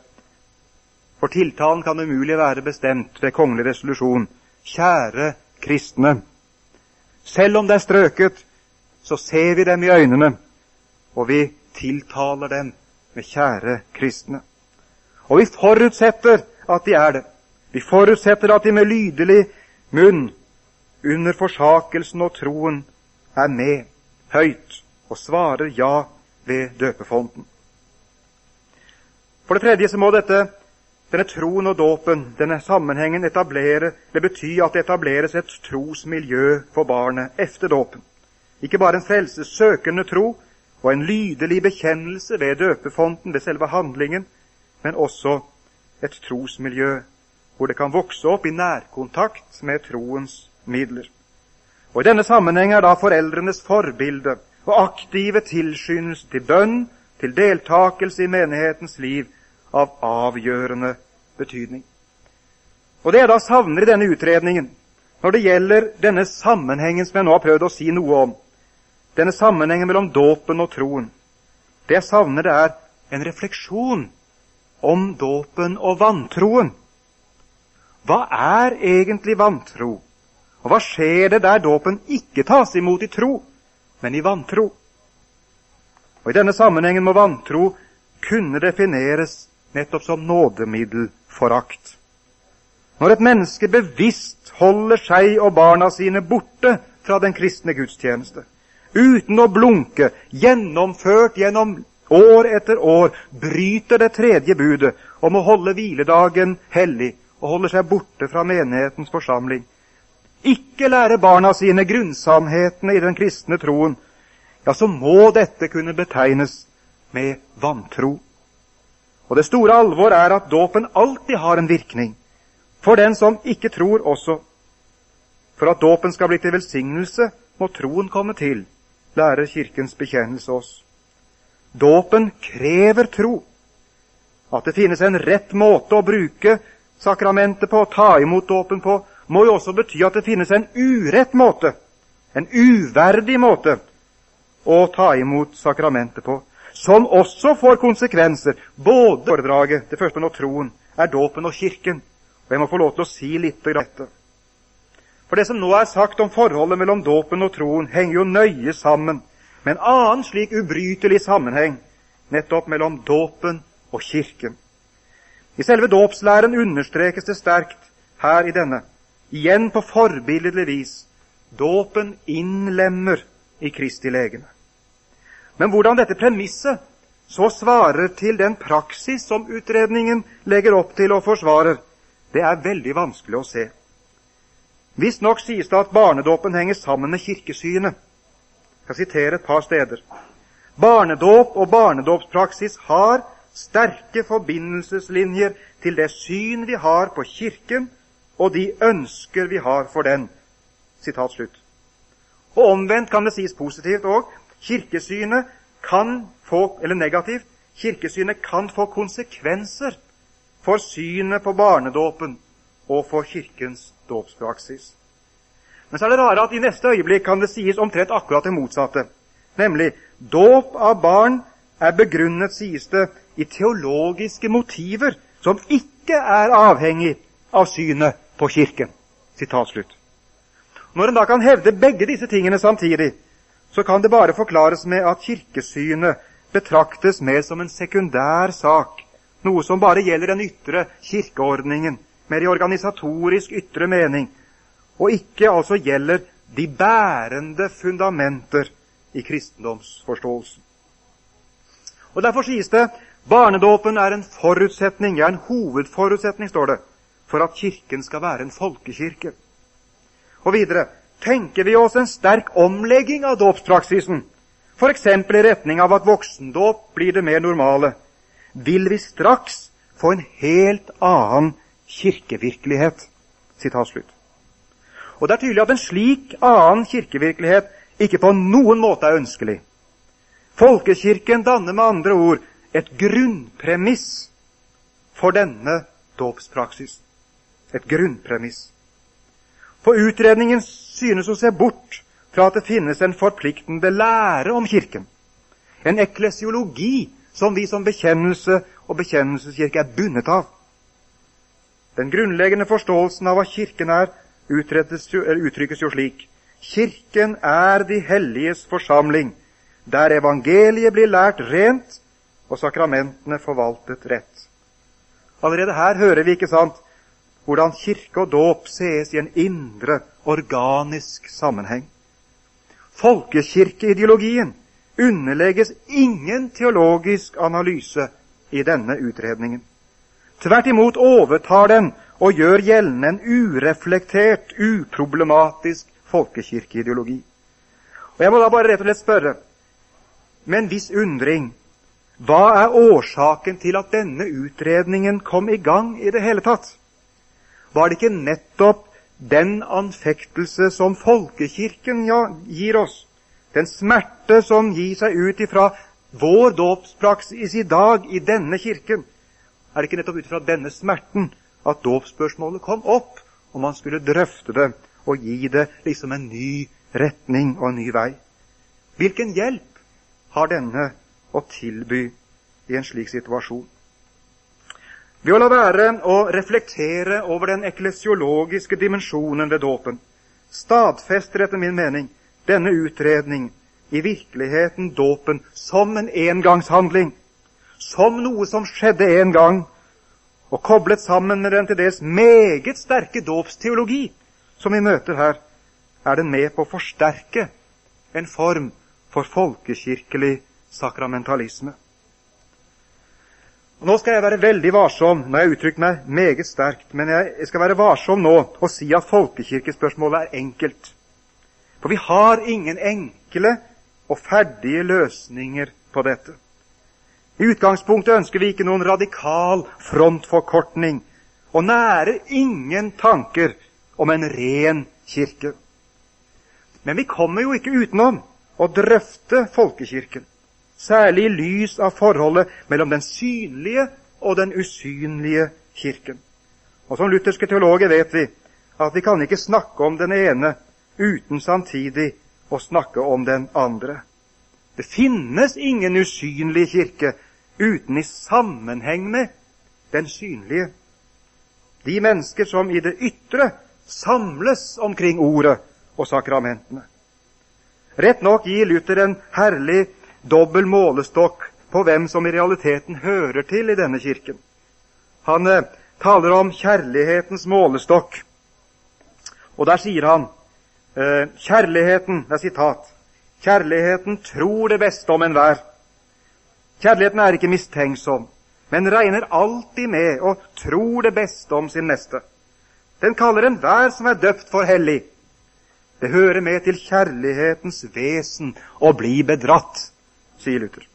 For tiltalen kan umulig være bestemt ved kongelig resolusjon. Kjære kristne. Selv om det er strøket, så ser vi dem i øynene, og vi tiltaler dem med kjære kristne. Og vi forutsetter at de er det. Vi forutsetter at de med lydelig munn under forsakelsen og troen er med høyt og svarer ja ved døpefonten. For det tredje så må dette, denne troen og dåpen, denne sammenhengen, etablere, det betyr at det etableres et trosmiljø for barnet efter dåpen. Ikke bare en frelsessøkende tro og en lydelig bekjennelse ved døpefonten, ved selve handlingen, men også et trosmiljø hvor det kan vokse opp i nærkontakt med troens midler. Og I denne sammenheng er da foreldrenes forbilde og aktive tilskyndelse til bønn, til deltakelse i menighetens liv, av avgjørende betydning. Og Det jeg da savner i denne utredningen, når det gjelder denne sammenhengen som jeg nå har prøvd å si noe om, denne sammenhengen mellom dåpen og troen, det jeg savner, det er en refleksjon om dåpen og vantroen. Hva er egentlig vantro? Og hva skjer det der dåpen ikke tas imot i tro, men i vantro? Og I denne sammenhengen må vantro kunne defineres nettopp som nådemiddelforakt. Når et menneske bevisst holder seg og barna sine borte fra den kristne gudstjeneste, uten å blunke, gjennomført gjennom år etter år, bryter det tredje budet om å holde hviledagen hellig og holder seg borte fra menighetens forsamling, ikke lære barna sine grunnsannhetene i den kristne troen, ja, så må dette kunne betegnes med vantro. Og det store alvor er at dåpen alltid har en virkning, for den som ikke tror også. For at dåpen skal bli til velsignelse, må troen komme til, lærer Kirkens bekjennelse oss. Dåpen krever tro. At det finnes en rett måte å bruke sakramentet på, ta imot dåpen på, må jo også bety at det finnes en urett måte, en uverdig måte, å ta imot sakramentet på, som også får konsekvenser. Både foredraget, det første nå troen, er dåpen og kirken. Og jeg må få lov til å si litt om dette. For det som nå er sagt om forholdet mellom dåpen og troen, henger jo nøye sammen med en annen slik ubrytelig sammenheng, nettopp mellom dåpen og Kirken. I selve dåpslæren understrekes det sterkt her i denne, igjen på forbilledlig vis, dåpen innlemmer i Kristi legeme. Men hvordan dette premisset så svarer til den praksis som utredningen legger opp til og forsvarer, det er veldig vanskelig å se. Visstnok sies det at barnedåpen henger sammen med kirkesynet. Jeg skal sitere et par steder. Barnedåp og barnedåpspraksis har sterke forbindelseslinjer til det syn vi har på Kirken, og de ønsker vi har for den. Sitat slutt. Og omvendt kan det sies positivt òg. Kirkesynet kan få, eller negativt, kirkesynet kan få konsekvenser for synet på barnedåpen og for Kirkens dåpspraksis. Men så er det rare at i neste øyeblikk kan det sies omtrent akkurat det motsatte. Nemlig dåp av barn er begrunnet, sies det, i teologiske motiver som ikke er avhengig av synet på Kirken. Når en da kan hevde begge disse tingene samtidig, så kan det bare forklares med at kirkesynet betraktes mer som en sekundær sak, noe som bare gjelder den ytre kirkeordningen, mer i organisatorisk ytre mening, og ikke altså gjelder de bærende fundamenter i kristendomsforståelsen. Og Derfor sies det barnedåpen er en forutsetning, ja, en hovedforutsetning, står det, for at Kirken skal være en folkekirke. Og videre tenker vi oss en sterk omlegging av dåpspraksisen, f.eks. i retning av at voksendåp blir det mer normale, vil vi straks få en helt annen kirkevirkelighet. Og Det er tydelig at en slik annen kirkevirkelighet ikke på noen måte er ønskelig. Folkekirken danner med andre ord et grunnpremiss for denne dåpspraksis. Et grunnpremiss. For utredningen synes å se bort fra at det finnes en forpliktende lære om Kirken. En eklesiologi som vi som bekjennelse og bekjennelseskirke er bundet av. Den grunnleggende forståelsen av hva Kirken er, uttrykkes jo slik Kirken er de helliges forsamling, der evangeliet blir lært rent og sakramentene forvaltet rett. Allerede her hører vi, ikke sant, hvordan kirke og dåp sees i en indre, organisk sammenheng. Folkekirkeideologien underlegges ingen teologisk analyse i denne utredningen. Tvert imot overtar den og gjør gjeldende en ureflektert, uproblematisk folkekirkeideologi. Og Jeg må da bare rett og slett spørre, med en viss undring, hva er årsaken til at denne utredningen kom i gang i det hele tatt? Var det ikke nettopp den anfektelse som folkekirken ja, gir oss, den smerte som gir seg ut ifra vår dåpspraksis i dag i denne kirken, er det ikke nettopp ut fra denne smerten at dåpsspørsmålet kom opp, og man skulle drøfte det og gi det liksom en ny retning og en ny vei. Hvilken hjelp har denne å tilby i en slik situasjon? Ved å la være å reflektere over den eklesiologiske dimensjonen ved dåpen, stadfester etter min mening denne utredning i virkeligheten dåpen som en engangshandling, som noe som skjedde en gang, og koblet sammen med den til dels meget sterke dåpsteologi som vi møter her, er den med på å forsterke en form for folkekirkelig sakramentalisme. Og nå skal jeg være veldig varsom når jeg uttrykt meg meget sterkt, men jeg skal være varsom nå og si at folkekirkespørsmålet er enkelt. For vi har ingen enkle og ferdige løsninger på dette. I utgangspunktet ønsker vi ikke noen radikal frontforkortning og nærer ingen tanker om en ren kirke. Men vi kommer jo ikke utenom å drøfte folkekirken, særlig i lys av forholdet mellom den synlige og den usynlige kirken. Og Som lutherske teologer vet vi at vi kan ikke snakke om den ene uten samtidig å snakke om den andre. Det finnes ingen usynlig kirke uten i sammenheng med den synlige. De mennesker som i det ytre samles omkring ordet og sakramentene. Rett nok gir Luther en herlig dobbel målestokk på hvem som i realiteten hører til i denne kirken. Han eh, taler om kjærlighetens målestokk. Og der sier han eh, kjærligheten Det er sitat. Kjærligheten tror det beste om enhver. Kjærligheten er ikke mistenksom, men regner alltid med og tror det beste om sin neste. Den kaller enhver som er døpt, for hellig. Det hører med til kjærlighetens vesen å bli bedratt, sier Luther.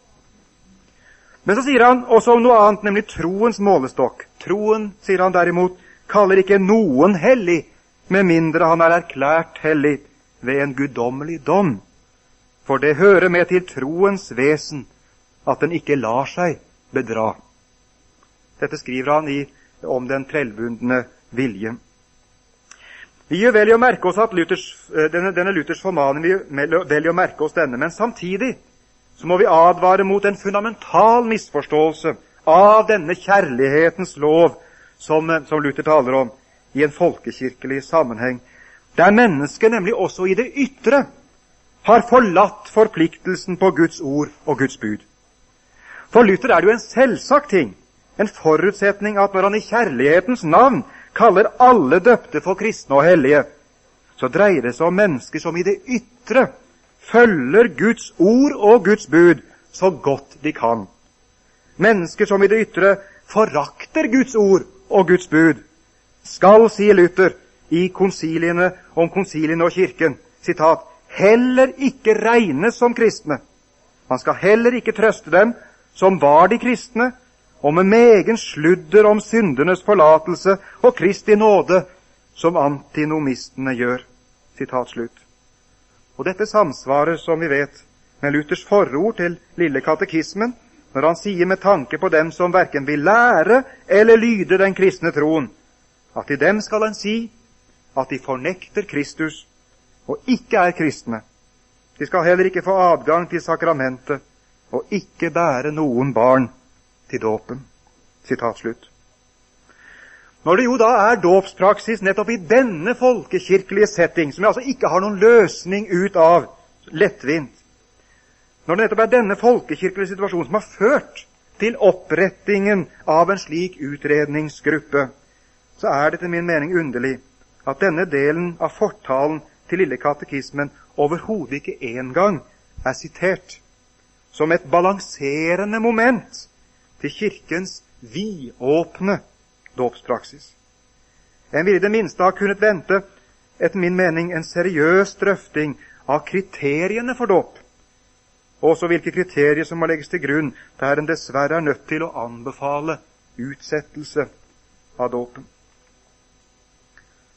Men så sier han også om noe annet, nemlig troens målestokk. Troen, sier han derimot, kaller ikke noen hellig med mindre han er erklært hellig ved en guddommelig dom. For det hører med til troens vesen at den ikke lar seg bedra. Dette skriver han i, om den trellbundne vilje. Vi gjør vel i å merke oss at Luthers, eh, denne, denne Luthers formaning vi vel i å merke oss denne, men samtidig så må vi advare mot en fundamental misforståelse av denne kjærlighetens lov som, som Luther taler om i en folkekirkelig sammenheng, der mennesket nemlig også i det ytre har forlatt forpliktelsen på Guds ord og Guds bud. For Luther er det jo en selvsagt ting, en forutsetning at når han i kjærlighetens navn kaller alle døpte for kristne og hellige, så dreier det seg om mennesker som i det ytre følger Guds ord og Guds bud så godt de kan. Mennesker som i det ytre forakter Guds ord og Guds bud, skal, sier Luther i konsiliene om konsiliene og Kirken, sitat, heller ikke regnes som kristne. Man skal heller ikke trøste dem som var de kristne, og med megen sludder om syndenes forlatelse og Kristi nåde, som antinomistene gjør. Sitat slutt. Og dette samsvarer, som vi vet, med Luthers forord til Lille katekismen, når han sier med tanke på dem som verken vil lære eller lyde den kristne troen, at i dem skal han si at de fornekter Kristus og ikke er kristne. De skal heller ikke få adgang til sakramentet og ikke bære noen barn til dåpen. Sitat slutt. Når det jo da er dåpspraksis nettopp i denne folkekirkelige setting, som jeg altså ikke har noen løsning ut av lettvint. Når det nettopp er denne folkekirkelige situasjonen som har ført til opprettingen av en slik utredningsgruppe, så er det etter min mening underlig at denne delen av fortalen til Lille katekismen overhodet ikke engang er sitert som et balanserende moment til Kirkens vidåpne dåpspraksis. En ville i det minste ha kunnet vente, etter min mening, en seriøs drøfting av kriteriene for dåp, og også hvilke kriterier som må legges til grunn der en dessverre er nødt til å anbefale utsettelse av dåpen.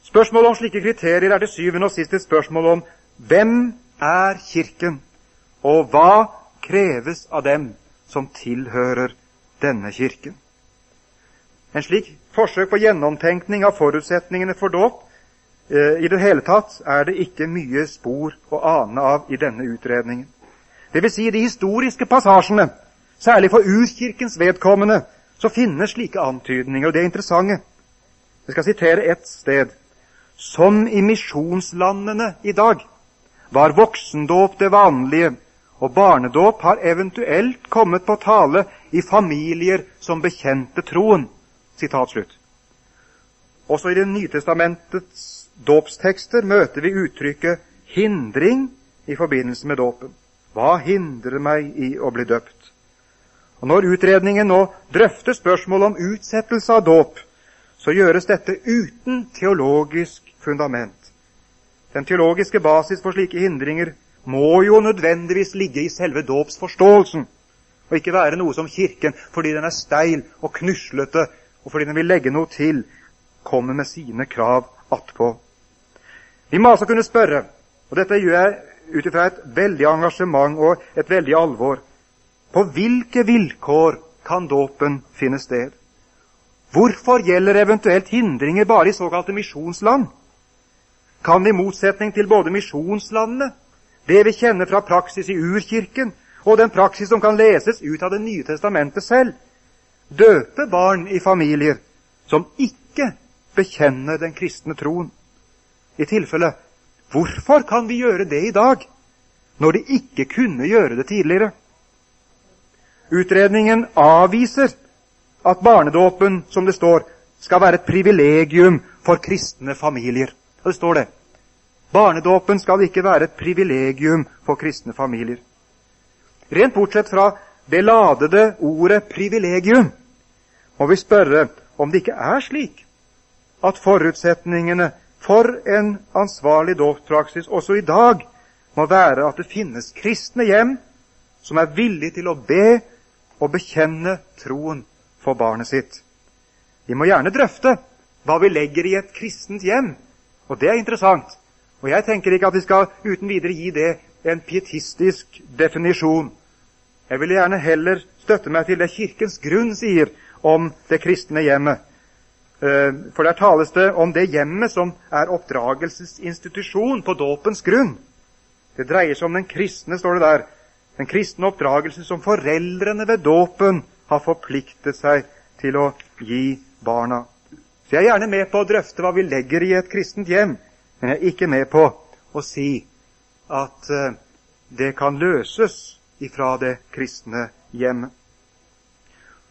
Spørsmålet om slike kriterier er til syvende og sist et spørsmål om hvem er Kirken, og hva kreves av dem som tilhører denne kirken. En slik forsøk på gjennomtenkning av forutsetningene for dåp eh, i det hele tatt er det ikke mye spor å ane av i denne utredningen. Det vil si, de historiske passasjene, særlig for urkirkens vedkommende, så finnes slike antydninger, og det er interessante. Jeg skal sitere ett sted som i misjonslandene i dag, var voksendåp det vanlige, og barnedåp har eventuelt kommet på tale i familier som bekjente troen. Sitat slutt. Også i Det nye testamentets dåpstekster møter vi uttrykket 'hindring' i forbindelse med dåpen. Hva hindrer meg i å bli døpt? Og Når utredningen nå drøfter spørsmålet om utsettelse av dåp, så gjøres dette uten teologisk fundament. Den teologiske basis for slike hindringer må jo nødvendigvis ligge i selve dåpsforståelsen, og ikke være noe som Kirken, fordi den er steil og knuslete, og fordi den vil legge noe til, kommer med sine krav attpå. Vi må altså kunne spørre, og dette gjør jeg ut ifra et veldig engasjement og et veldig alvor, på hvilke vilkår kan dåpen finne sted? Hvorfor gjelder eventuelt hindringer bare i såkalte misjonsland? kan i motsetning til både misjonslandene, det vi kjenner fra praksis i urkirken, og den praksis som kan leses ut av Det nye testamentet selv, døpe barn i familier som ikke bekjenner den kristne troen. i tilfelle hvorfor kan vi gjøre det i dag, når de ikke kunne gjøre det tidligere? Utredningen avviser at barnedåpen, som det står, skal være et privilegium for kristne familier. Og det står det. Barnedåpen skal ikke være et privilegium for kristne familier. Rent bortsett fra det ladede ordet 'privilegium' må vi spørre om det ikke er slik at forutsetningene for en ansvarlig dåpspraksis også i dag må være at det finnes kristne hjem som er villige til å be og bekjenne troen for barnet sitt. Vi må gjerne drøfte hva vi legger i et kristent hjem, og det er interessant. Og jeg tenker ikke at vi skal uten videre gi det en pietistisk definisjon. Jeg vil gjerne heller støtte meg til det Kirkens grunn sier om det kristne hjemmet. Eh, for der tales det om det hjemmet som er oppdragelsesinstitusjon på dåpens grunn. Det dreier seg om den kristne, står det der. Den kristne oppdragelse som foreldrene ved dåpen har forpliktet seg til å gi barna. Så jeg er gjerne med på å drøfte hva vi legger i et kristent hjem, men jeg er ikke med på å si at eh, det kan løses ifra det kristne hjemmet.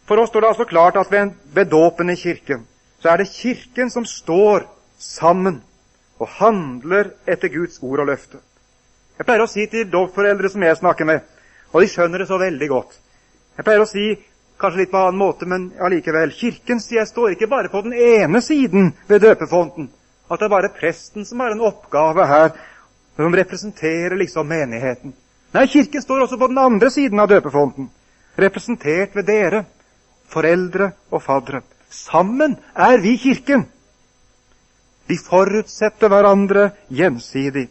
For oss står det altså klart at ved, dåpen i Kirken så er det Kirken som står sammen og handler etter Guds ord og løfte. Jeg pleier å si til dåpsforeldre som jeg snakker med, og de skjønner det så veldig godt Jeg pleier å si, kanskje litt på annen måte, men allikevel Kirken sier jeg står ikke bare på den ene siden ved døpefonten, at det er bare presten som har en oppgave her, som representerer liksom menigheten. Nei, Kirken står også på den andre siden av døpefonten, representert ved dere, foreldre og faddere. Sammen er vi Kirken. Vi forutsetter hverandre gjensidig.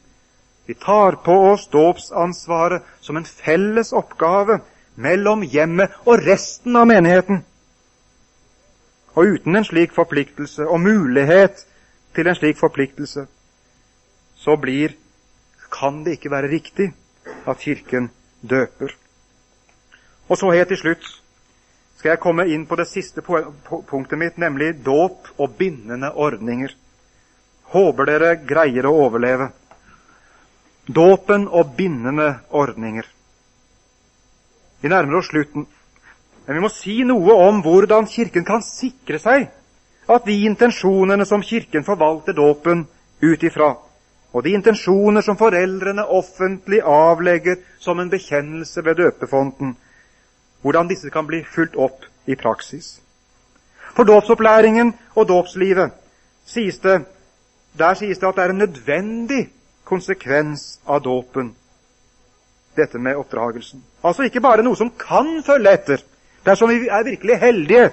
Vi tar på oss dåpsansvaret som en felles oppgave mellom hjemmet og resten av menigheten. Og uten en slik forpliktelse og mulighet til en slik forpliktelse, så blir, kan det ikke være riktig at Kirken døper. Og så helt til slutt skal jeg komme inn på det siste punktet mitt, nemlig dåp og bindende ordninger. Håper dere greier å overleve. Dåpen og bindende ordninger. Vi nærmer oss slutten. Men vi må si noe om hvordan Kirken kan sikre seg at de intensjonene som Kirken forvalter dåpen ut ifra, og de intensjoner som foreldrene offentlig avlegger som en bekjennelse ved døpefonten, hvordan disse kan bli fulgt opp i praksis. For dåpsopplæringen og dåpslivet sies det, der sies det at det er en nødvendig konsekvens av dåpen, dette med oppdragelsen. Altså ikke bare noe som kan følge etter dersom vi er virkelig heldige,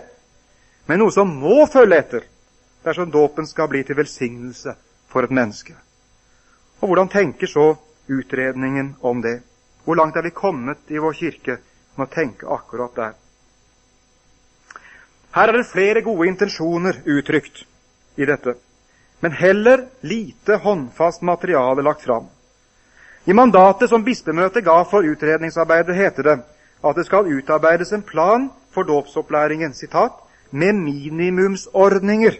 men noe som må følge etter dersom dåpen skal bli til velsignelse for et menneske. Og hvordan tenker så utredningen om det? Hvor langt er vi kommet i vår kirke med å tenke akkurat der? Her er det flere gode intensjoner uttrykt i dette, men heller lite håndfast materiale lagt fram. I mandatet som bispemøtet ga for utredningsarbeidet, heter det at det skal utarbeides en plan for dåpsopplæringen sitat, med minimumsordninger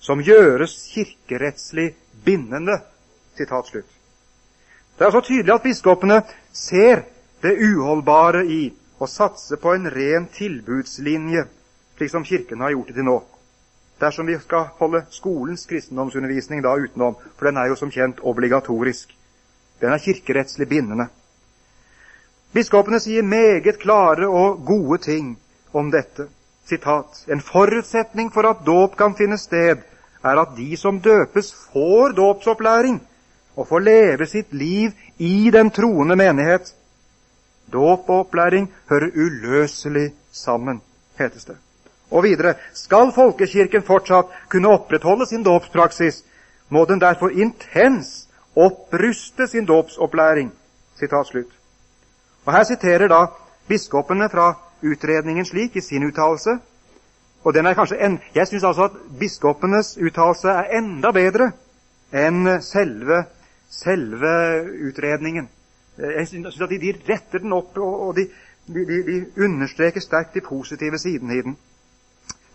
som gjøres kirkerettslig bindende. Sitat slutt. Det er så tydelig at biskopene ser det uholdbare i å satse på en ren tilbudslinje, slik som Kirken har gjort det til nå. Dersom vi skal holde skolens kristendomsundervisning da utenom, for den er jo som kjent obligatorisk. Den er kirkerettslig bindende. Biskopene sier meget klare og gode ting om dette. Sitat, en forutsetning for at dåp kan finne sted, er at de som døpes, får dåpsopplæring og får leve sitt liv i den troende menighet. Dåp og opplæring hører uløselig sammen, hetes det. Og videre skal folkekirken fortsatt kunne opprettholde sin dåpspraksis, må den derfor intens oppruste sin dåpsopplæring. Og Her siterer da biskopene fra utredningen slik i sin uttalelse. Og den er kanskje en, Jeg syns altså at biskopenes uttalelse er enda bedre enn selve, selve utredningen. Jeg syns at de, de, retter den opp, og de, de, de understreker sterkt de positive sidene i den.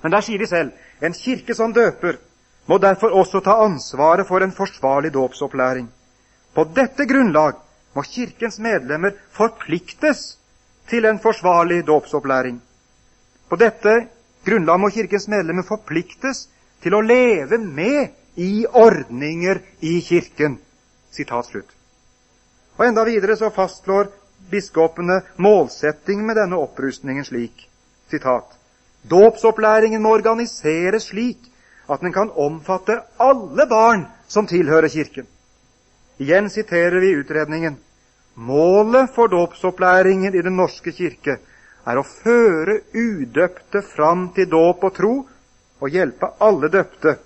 Men der sier de selv en kirke som døper, må derfor også ta ansvaret for en forsvarlig dåpsopplæring. På dette grunnlag må Kirkens medlemmer forpliktes til en forsvarlig dåpsopplæring. På dette grunnlag må Kirkens medlemmer forpliktes til å leve med i ordninger i Kirken. Sitat slutt. Og Enda videre så fastslår biskopene målsetting med denne opprustningen slik. Sitat. Dåpsopplæringen må organiseres slik at den kan omfatte alle barn som tilhører Kirken. Igjen siterer vi utredningen. Målet for dåpsopplæringen i Den norske kirke er å føre udøpte fram til dåp og tro, og hjelpe alle døpte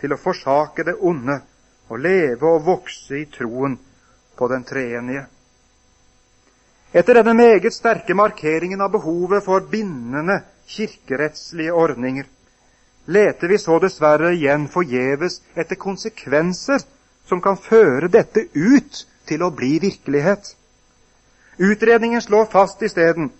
til å forsake det onde og leve og vokse i troen på den treenige. Etter denne meget sterke markeringen av behovet for bindende kirkerettslige ordninger leter vi så dessverre igjen forgjeves etter konsekvenser som kan føre dette ut til å bli virkelighet. Utredningen slår fast isteden,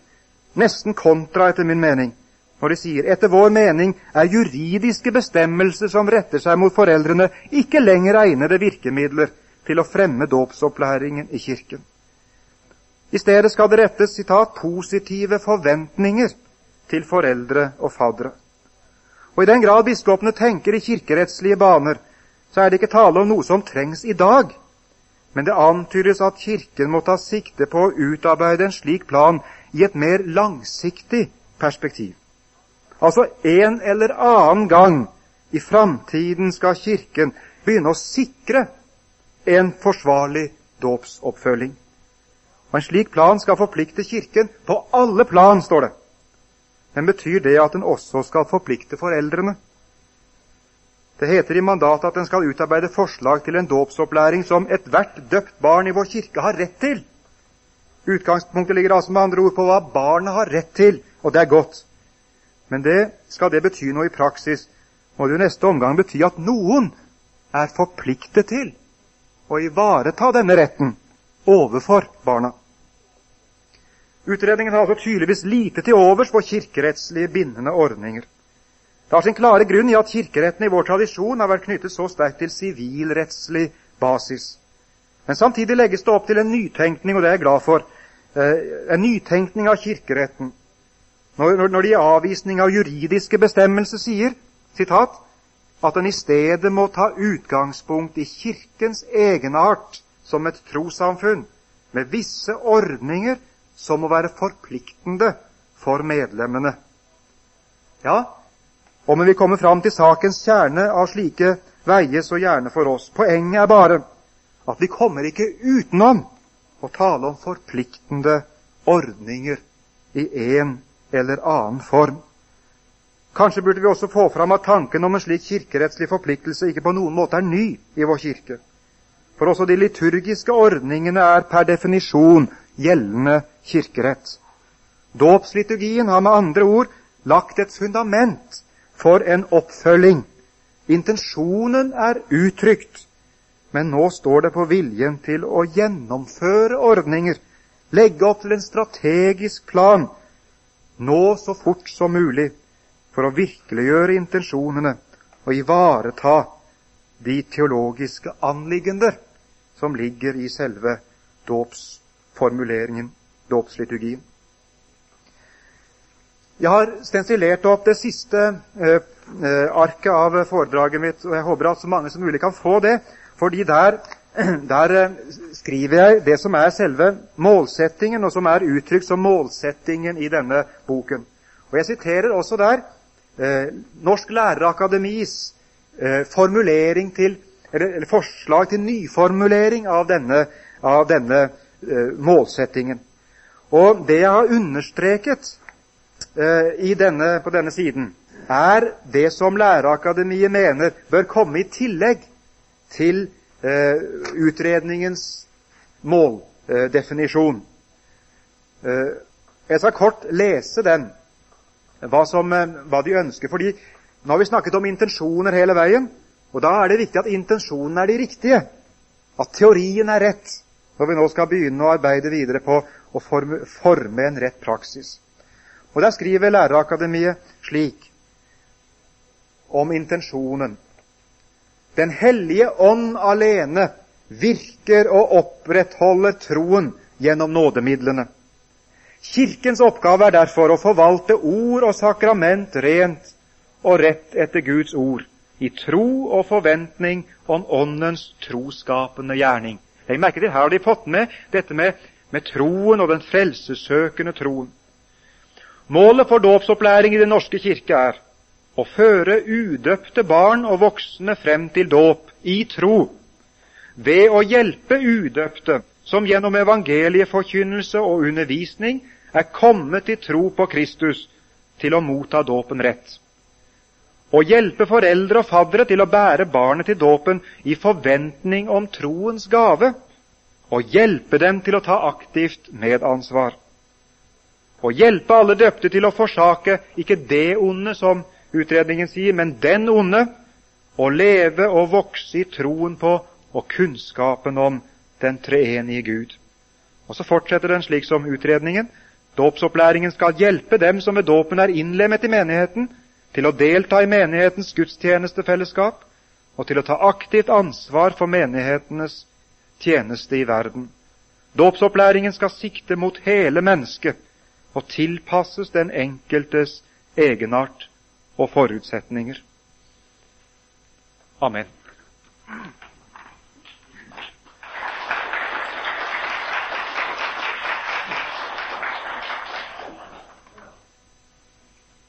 nesten kontra etter min mening, når de sier etter vår mening er juridiske bestemmelser som retter seg mot foreldrene, ikke lenger egnede virkemidler til å fremme dåpsopplæringen i Kirken. I stedet skal det rettes citat, 'positive forventninger' til foreldre og faddere. Og I den grad biskopene tenker i kirkerettslige baner, så er det ikke tale om noe som trengs i dag, men det antydes at Kirken må ta sikte på å utarbeide en slik plan i et mer langsiktig perspektiv. Altså en eller annen gang i framtiden skal Kirken begynne å sikre en forsvarlig dåpsoppfølging. Og En slik plan skal forplikte Kirken på alle plan, står det. Men betyr det at den også skal forplikte foreldrene? Det heter i mandatet at den skal utarbeide forslag til en dåpsopplæring som ethvert døpt barn i vår kirke har rett til. Utgangspunktet ligger altså med andre ord på hva barnet har rett til, og det er godt. Men det, skal det bety noe i praksis, må det i neste omgang bety at noen er forpliktet til å ivareta denne retten overfor barna. Utredningen har altså tydeligvis lite til overs for kirkerettslige bindende ordninger. Det har sin klare grunn i at kirkeretten i vår tradisjon har vært knyttet så sterkt til sivilrettslig basis. Men samtidig legges det opp til en nytenkning, og det er jeg glad for, eh, en nytenkning av kirkeretten. Når, når de i avvisning av juridiske bestemmelser sier citat, at en i stedet må ta utgangspunkt i Kirkens egenart som et trossamfunn, med visse ordninger som må være forpliktende for medlemmene. Ja, om vi kommer fram til sakens kjerne av slike veier, så gjerne for oss. Poenget er bare at vi kommer ikke utenom å tale om forpliktende ordninger i en eller annen form. Kanskje burde vi også få fram at tanken om en slik kirkerettslig forpliktelse ikke på noen måte er ny i vår kirke. For også de liturgiske ordningene er per definisjon gjeldende kirkerett. Dåpsliturgien har med andre ord lagt et fundament for en oppfølging. Intensjonen er uttrykt, men nå står det på viljen til å gjennomføre ordninger, legge opp til en strategisk plan, nå så fort som mulig for å virkeliggjøre intensjonene og ivareta de teologiske anliggender som ligger i selve dåpsformuleringen, dåpsliturgien. Jeg har stensilert opp det siste eh, eh, arket av foredraget mitt, og jeg håper at så mange som mulig kan få det, fordi der, [CLEARS THROAT] der eh, skriver jeg det som er selve målsettingen, og som er uttrykt som målsettingen i denne boken. Og Jeg siterer også der eh, Norsk lærerakademis eh, formulering til, eller, eller, forslag til nyformulering av denne, av denne målsettingen. Og det jeg har understreket denne, på denne siden, er det som Lærerakademiet mener bør komme i tillegg til utredningens måldefinisjon. Eh, jeg skal kort lese den hva, som, eh, hva de ønsker. Fordi nå har vi snakket om intensjoner hele veien, og da er det viktig at intensjonene er de riktige. At teorien er rett når vi nå skal begynne å arbeide videre på å forme, forme en rett praksis. Og Der skriver Lærerakademiet slik om intensjonen. Den hellige ånd alene virker og opprettholder troen gjennom nådemidlene. Kirkens oppgave er derfor å forvalte ord og sakrament rent og rett etter Guds ord, i tro og forventning om Åndens troskapende gjerning. Legg merke til, Her har de fått med dette med, med troen og den frelsessøkende troen. Målet for dåpsopplæring i Den norske kirke er å føre udøpte barn og voksne frem til dåp i tro, ved å hjelpe udøpte som gjennom evangelieforkynnelse og undervisning er kommet til tro på Kristus, til å motta dåpen rett Å hjelpe foreldre og faddere til å bære barnet til dåpen i forventning om troens gave, og hjelpe dem til å ta aktivt medansvar. Å hjelpe alle døpte til å forsake ikke det onde, som utredningen sier, men den onde, å leve og vokse i troen på og kunnskapen om den treenige Gud. Og så fortsetter den slik som utredningen. Dåpsopplæringen skal hjelpe dem som ved dåpen er innlemmet i menigheten, til å delta i menighetens gudstjenestefellesskap og til å ta aktivt ansvar for menighetenes tjeneste i verden. Dåpsopplæringen skal sikte mot hele mennesket og tilpasses den enkeltes egenart og forutsetninger. Amen.